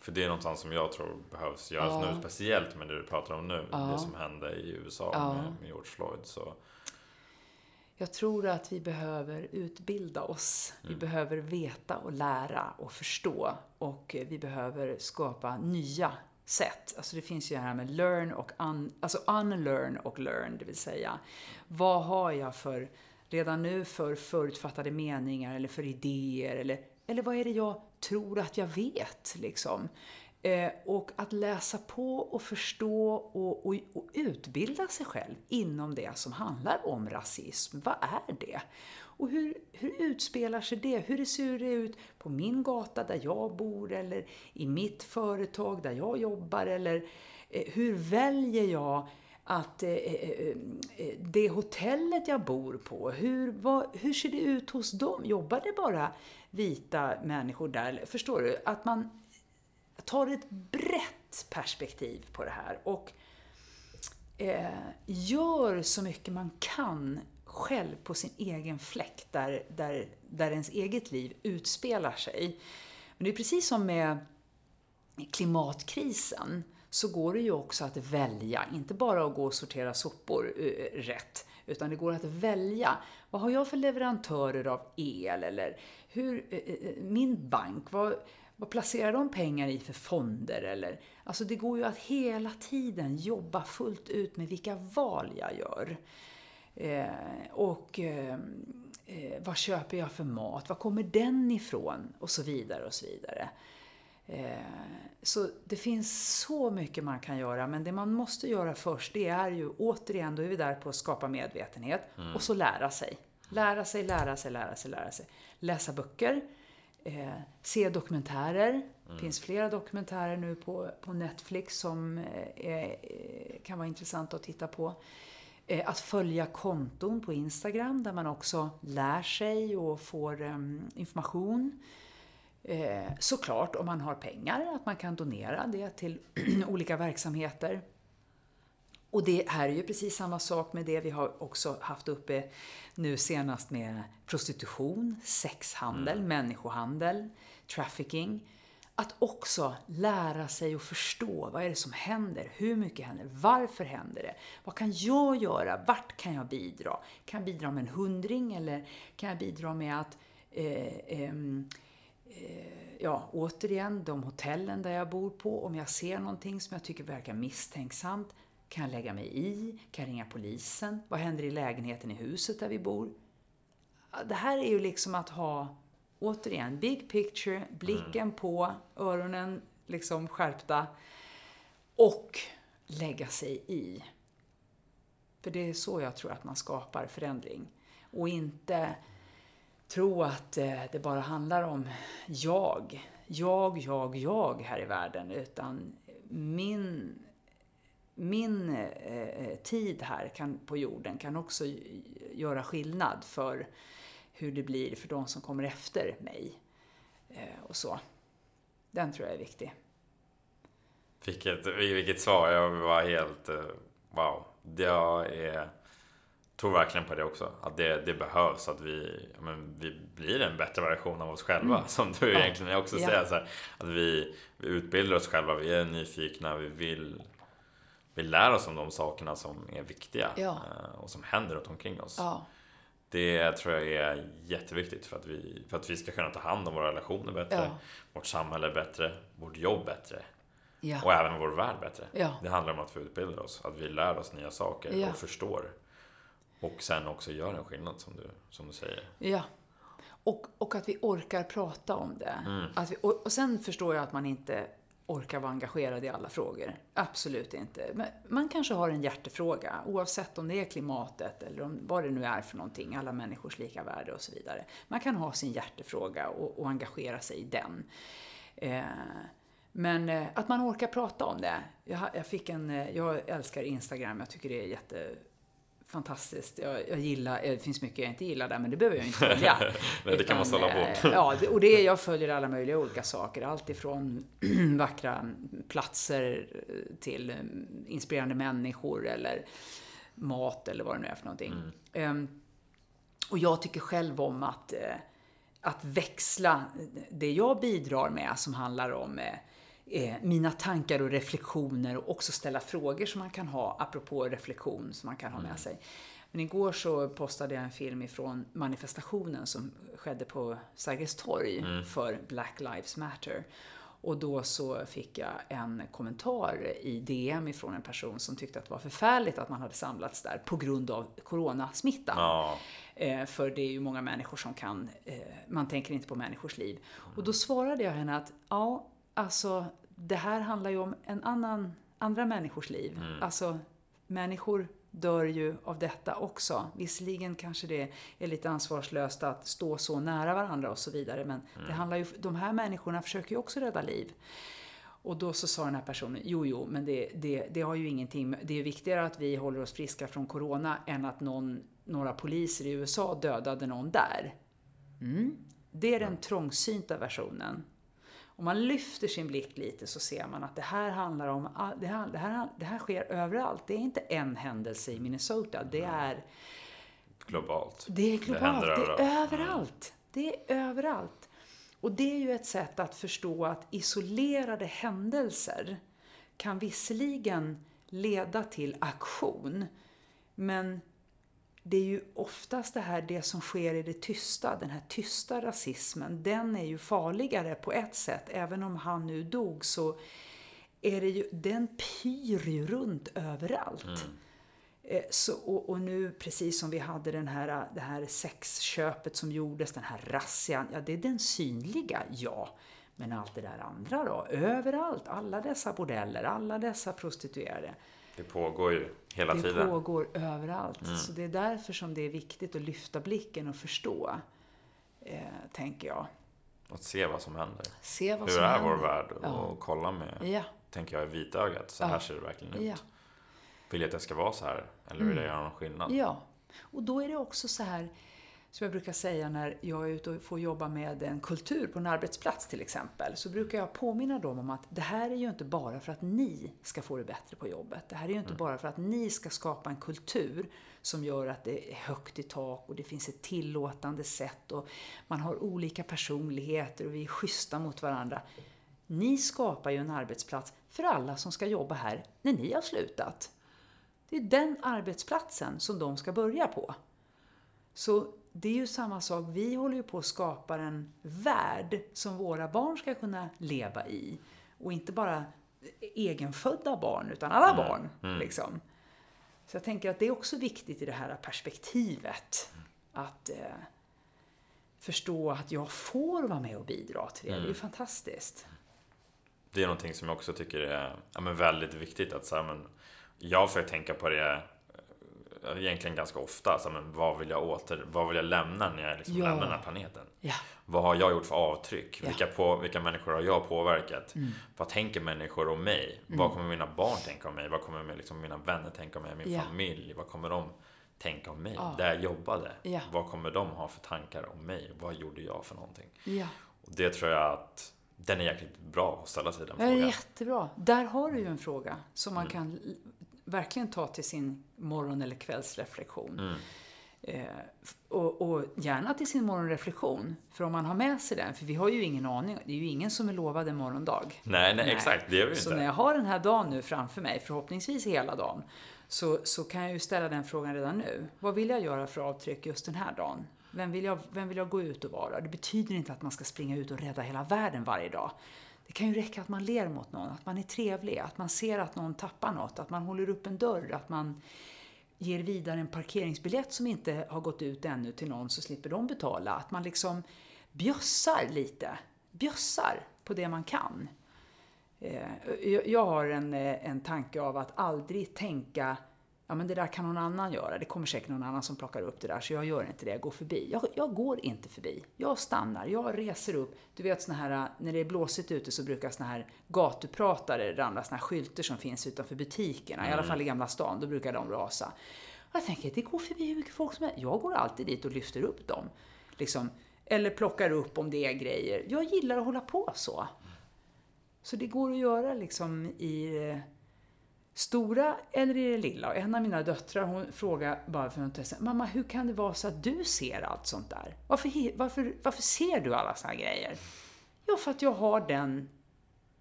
För det är någonstans som jag tror behövs göras ja. nu, speciellt med det du pratar om nu. Ja. Det som hände i USA ja. med, med George Floyd. Så. Jag tror att vi behöver utbilda oss. Mm. Vi behöver veta och lära och förstå. Och vi behöver skapa nya sätt. Alltså det finns ju det här med learn och un, alltså unlearn och learn, det vill säga vad har jag för redan nu för förutfattade meningar eller för idéer eller eller vad är det jag tror att jag vet? Liksom? Eh, och att läsa på och förstå och, och, och, utbilda sig själv inom det som handlar om rasism. Vad är det? Och hur, hur utspelar sig det? Hur ser det ut på min gata där jag bor eller i mitt företag där jag jobbar? Eller eh, hur väljer jag att eh, eh, eh, eh det hotellet jag bor på, hur, vad, hur ser det ut hos dem? Jobbar det bara vita människor där. Förstår du? Att man tar ett brett perspektiv på det här och eh, gör så mycket man kan själv på sin egen fläck där, där, där ens eget liv utspelar sig. Men det är precis som med klimatkrisen så går det ju också att välja, inte bara att gå och sortera sopor eh, rätt, utan det går att välja. Vad har jag för leverantörer av el? Eller hur, eh, eh, min bank, vad, vad placerar de pengar i för fonder? Eller, alltså det går ju att hela tiden jobba fullt ut med vilka val jag gör. Eh, och eh, eh, vad köper jag för mat? Var kommer den ifrån? Och så vidare och så vidare. Eh, så det finns så mycket man kan göra, men det man måste göra först, det är ju återigen, då är vi där på att skapa medvetenhet mm. och så lära sig. Lära sig, lära sig, lära sig, lära sig. Läsa böcker, eh, se dokumentärer. Mm. Det finns flera dokumentärer nu på, på Netflix som eh, eh kan vara intressanta att titta på. Eh, att följa konton på Instagram där man också lär sig och får information. Eh, såklart om man har pengar, att man kan donera det till olika verksamheter. Och det här är ju precis samma sak med det vi har också haft uppe nu senast med prostitution, sexhandel, mm. människohandel, trafficking. Att också lära sig och förstå vad är det som händer, hur mycket händer, varför händer det, vad kan jag göra, vart kan jag bidra? Kan jag bidra med en hundring eller kan jag bidra med att eh, eh, ja, återigen, de hotellen där jag bor på, om jag ser någonting som jag tycker verkar misstänksamt, kan jag lägga mig i? Kan jag ringa polisen? Vad händer i lägenheten i huset där vi bor? Det här är ju liksom att ha, återigen, big picture, blicken mm. på, öronen liksom skärpta och lägga sig i. För det är så jag tror att man skapar förändring. Och inte tro att eh, det bara handlar om jag, jag, jag, jag här i världen, utan min, min eh, tid här kan, på jorden kan också göra skillnad för hur det blir för de som kommer efter mig. Eh, och så. Den tror jag är viktig. Vilket, vilket svar. Jag var helt... eh, Wow. Jag är, tror verkligen på det också. Att det, det behövs. Att vi, men, vi blir en bättre version av oss själva. Mm. Som du Ja. egentligen också Ja. säger. Så här, att vi, vi utbildar oss själva. Vi är nyfikna. Vi vill... Vi lär oss om de sakerna som är viktiga. Ja. eh, Och som händer runt omkring oss. Ja, Det tror jag är jätteviktigt för att, vi, för att vi ska kunna ta hand om våra relationer bättre, Ja. vårt samhälle bättre, vårt jobb bättre och även vår värld bättre. Det handlar om att vi utbildar oss, att vi lär oss nya saker och förstår. Och sen också gör en skillnad som du, som du säger. ja. Och, och att vi orkar prata om det. Mm. Att vi, och, och sen förstår jag att man inte orkar vara engagerad i alla frågor. Absolut inte. Men man kanske har en hjärtefråga, oavsett om det är klimatet eller om, vad det nu är för någonting, alla människors lika värde och så vidare. Man kan ha sin hjärtefråga och, och engagera sig i den. Eh, men eh, att man orkar prata om det. Jag, jag, fick en, eh, jag älskar Instagram, jag tycker det är jätte jättefantastiskt. Jag, jag gillar, eh, det finns mycket jag inte gillar där, men det behöver jag inte följa. Nej, det kan man sålla eh, bort. Ja, det- och det, jag följer alla möjliga olika saker. Allt ifrån vackra platser eh, till eh, inspirerande människor eller mat eller vad det nu är för någonting. Mm. Ehm, och jag tycker själv om att, eh, att växla det jag bidrar med som handlar om eh, eh, mina tankar och reflektioner och också ställa frågor som man kan ha, apropå reflektion, som man kan ha med sig. Men igår så postade jag en film ifrån manifestationen som skedde på Sergels torg för Black Lives Matter. Och då så fick jag en kommentar i DM ifrån en person som tyckte att det var förfärligt att man hade samlats där på grund av coronasmittan. Ja, Eh, för det är ju många människor som kan, eh, man tänker inte på människors liv. Och då svarade jag henne att, ja, alltså det här handlar ju om en annan, andra människors liv. Alltså, människor dör ju av detta också. Visserligen kanske det är lite ansvarslöst att stå så nära varandra och så vidare, men det handlar ju, de här människorna försöker ju också rädda liv. Och då så sa den här personen, jo, jo, men det, det, det har ju ingenting det är viktigare att vi håller oss friska från corona än att någon, några poliser i USA dödade någon där. Mm. Det är den trångsynta versionen. Om man lyfter sin blick lite så ser man att det här handlar om, all- det här, det här, det här sker överallt. Det är inte en händelse i Minnesota, det är globalt. det är globalt, det, händer är överallt. överallt. Det är överallt. Och det är ju ett sätt att förstå att isolerade händelser kan visserligen leda till aktion, men det är ju oftast det här, det som sker i det tysta, den här tysta rasismen, den är ju farligare på ett sätt. Även om han nu dog så är det ju, den pyr ju runt överallt. Eh, Så, och, och nu, precis som vi hade den här, det här sexköpet som gjordes, den här razzian, ja det är den synliga, ja. Men allt det där andra då? Överallt, alla dessa bordeller, alla dessa prostituerade. Det pågår ju hela Det tiden. pågår överallt. Så det är därför som det är viktigt att lyfta blicken och förstå, eh, tänker jag. Att se vad som händer. Se vad Hur som är händer. vår värld? Och Ja. kolla med, Ja, tänker jag, i vitögat. Så här Ja. ser det verkligen ut. ja. Vill jag att det ska vara så här? Eller vill jag göra någon skillnad? Ja, och då är det också så här som jag brukar säga när jag är ute och får jobba med en kultur på en arbetsplats till exempel, så brukar jag påminna dem om att det här är ju inte bara för att ni ska få det bättre på jobbet. Det här är ju inte bara för att ni ska skapa en kultur som gör att det är högt i tak och det finns ett tillåtande sätt och man har olika personligheter och vi är schyssta mot varandra. Ni skapar ju en arbetsplats för alla som ska jobba här när ni har slutat. Det är den arbetsplatsen som de ska börja på. Så det är ju samma sak, vi håller ju på att skapa en värld som våra barn ska kunna leva i. Och inte bara egenfödda barn, utan alla barn. Liksom. Så jag tänker att det är också viktigt i det här perspektivet. Att eh, förstå att jag får vara med och bidra till det. Det är ju fantastiskt. Det är någonting som jag också tycker är ja, men väldigt viktigt. att så här, men Jag får tänka på det egentligen ganska ofta. Så, men vad, vill jag åter, vad vill jag lämna när jag liksom Ja. lämnar den här planeten? Ja. Vad har jag gjort för avtryck? Ja. Vilka, på, vilka människor har jag påverkat? Mm. Vad tänker människor om mig? Vad kommer mina barn tänka om mig? Vad kommer liksom, mina vänner tänka om mig? Min Ja. familj? Vad kommer de tänka om mig? Ja. Där jag jobbade? Ja. Vad kommer de ha för tankar om mig? Vad gjorde jag för någonting? Ja. Och det tror jag att den är jäkligt bra att ställa sig den Ja, frågan. jättebra. Där har du ju en fråga som man Mm. kan verkligen ta till sin morgon eller kvällsreflektion. Mm. Eh, och, och gärna till sin morgonreflektion. För om man har med sig den, för vi har ju ingen aning, det är ju ingen som är lovad en morgondag. Nej, nej, Nej. exakt. Det är vi Så inte. när jag har den här dagen nu framför mig, förhoppningsvis hela dagen, så, så kan jag ju ställa den frågan redan nu. Vad vill jag göra för avtryck just den här dagen? Vem vill, jag, vem vill jag gå ut och vara? Det betyder inte att man ska springa ut och rädda hela världen varje dag. Det kan ju räcka att man ler mot någon, att man är trevlig, att man ser att någon tappar något, att man håller upp en dörr, att man ger vidare en parkeringsbiljett som inte har gått ut ännu till någon så slipper de betala. Att man liksom bjössar lite. Bjössar på det man kan. Eh, jag- har en, eh, en tanke av att aldrig tänka Ja men det där kan någon annan göra. Det kommer säkert någon annan som plockar upp det där så jag gör inte det, jag går förbi. Jag, jag går inte förbi. Jag stannar, jag reser upp. Du vet såna här, när det är blåsigt ute så brukar såna här gatupratare ramla, såna här skyltar som finns utanför butikerna. I alla fall i Gamla stan, då brukar de rasa. Jag tänker, det går förbi hur mycket folk som helst. Jag går alltid dit och lyfter upp dem. Liksom, eller plockar upp om det är grejer. Jag gillar att hålla på så. Så det går att göra liksom i stora eller i det lilla. Och en av mina döttrar hon frågade bara för något tid sedan, mamma hur kan det vara så att du ser allt sånt där? Varför, varför, varför ser du alla såna här grejer? Ja, för att jag har den,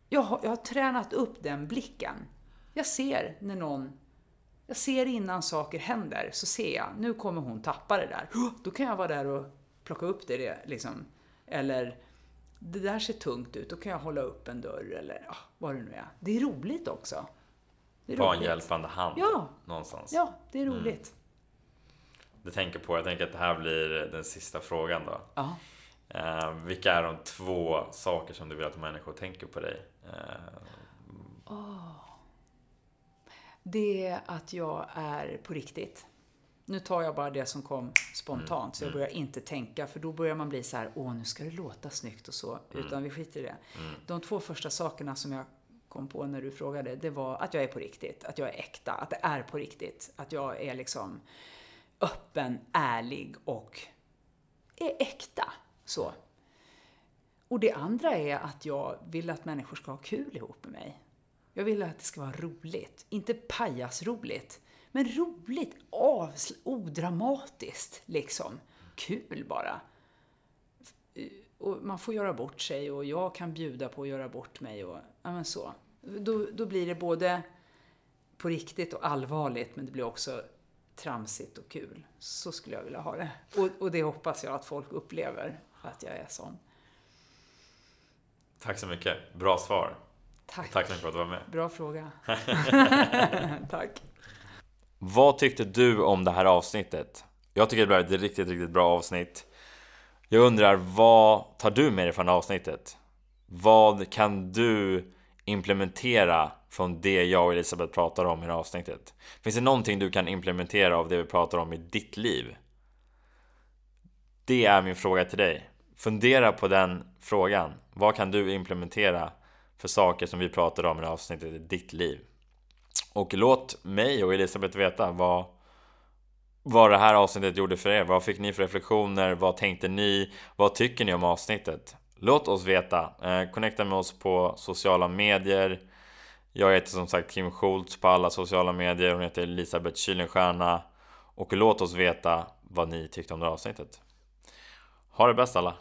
jag har, jag har tränat upp den blicken. Jag ser när någon, jag ser innan saker händer, så ser jag, nu kommer hon tappa det där. Då kan jag vara där och plocka upp det, det liksom. Eller, det där ser tungt ut, då kan jag hålla upp en dörr eller ja, vad det nu är. Det är roligt också. Det är Var en hjälpande hand Ja. någonstans. Ja, det är roligt. Du tänker på, jag tänker att det här blir den sista frågan då. Ja. Eh, vilka är de två saker som du vill att människor tänker på dig? Eh, Det är att jag är på riktigt. Nu tar jag bara det som kom spontant, så jag börjar inte tänka, för då börjar man bli så här, åh, nu ska det låta snyggt och så, utan vi skiter i det. De två första sakerna som jag kom på när du frågade, det var att jag är på riktigt, att jag är äkta, att det är på riktigt, att jag är liksom öppen, ärlig och är äkta. Så. Och det andra är att jag vill att människor ska ha kul ihop med mig. Jag vill att det ska vara roligt. Inte pajasroligt, men roligt, avsl- odramatiskt liksom. Kul bara. Och man får göra bort sig och jag kan bjuda på att göra bort mig och ja, men så. Då, då blir det både på riktigt och allvarligt, men det blir också tramsigt och kul. Så skulle jag vilja ha det. Och, och det hoppas jag att folk upplever, att jag är sån. tack så mycket. Bra svar. Tack. Tack så mycket för att du var med. Bra fråga. Tack. Vad tyckte du om det här avsnittet? Jag tycker det blev ett riktigt, riktigt bra avsnitt. Jag undrar, vad tar du med dig från avsnittet? Vad kan du implementera från det jag och Elisabeth pratar om i det här avsnittet? Finns det någonting du kan implementera av det vi pratar om i ditt liv? Det är min fråga till dig. Fundera på den frågan. Vad kan du implementera för saker som vi pratar om i det här avsnittet i ditt liv? Och låt mig och Elisabeth veta vad, vad det här avsnittet gjorde för er. Vad fick ni för reflektioner? Vad tänkte ni? Vad tycker ni om avsnittet? Låt oss veta. Eh, connecta med oss på sociala medier. Jag heter som sagt Kim Schultz på alla sociala medier. Hon heter Elisabeth Kylenstierna. Och låt oss veta vad ni tyckte om det här avsnittet. Ha det bäst alla!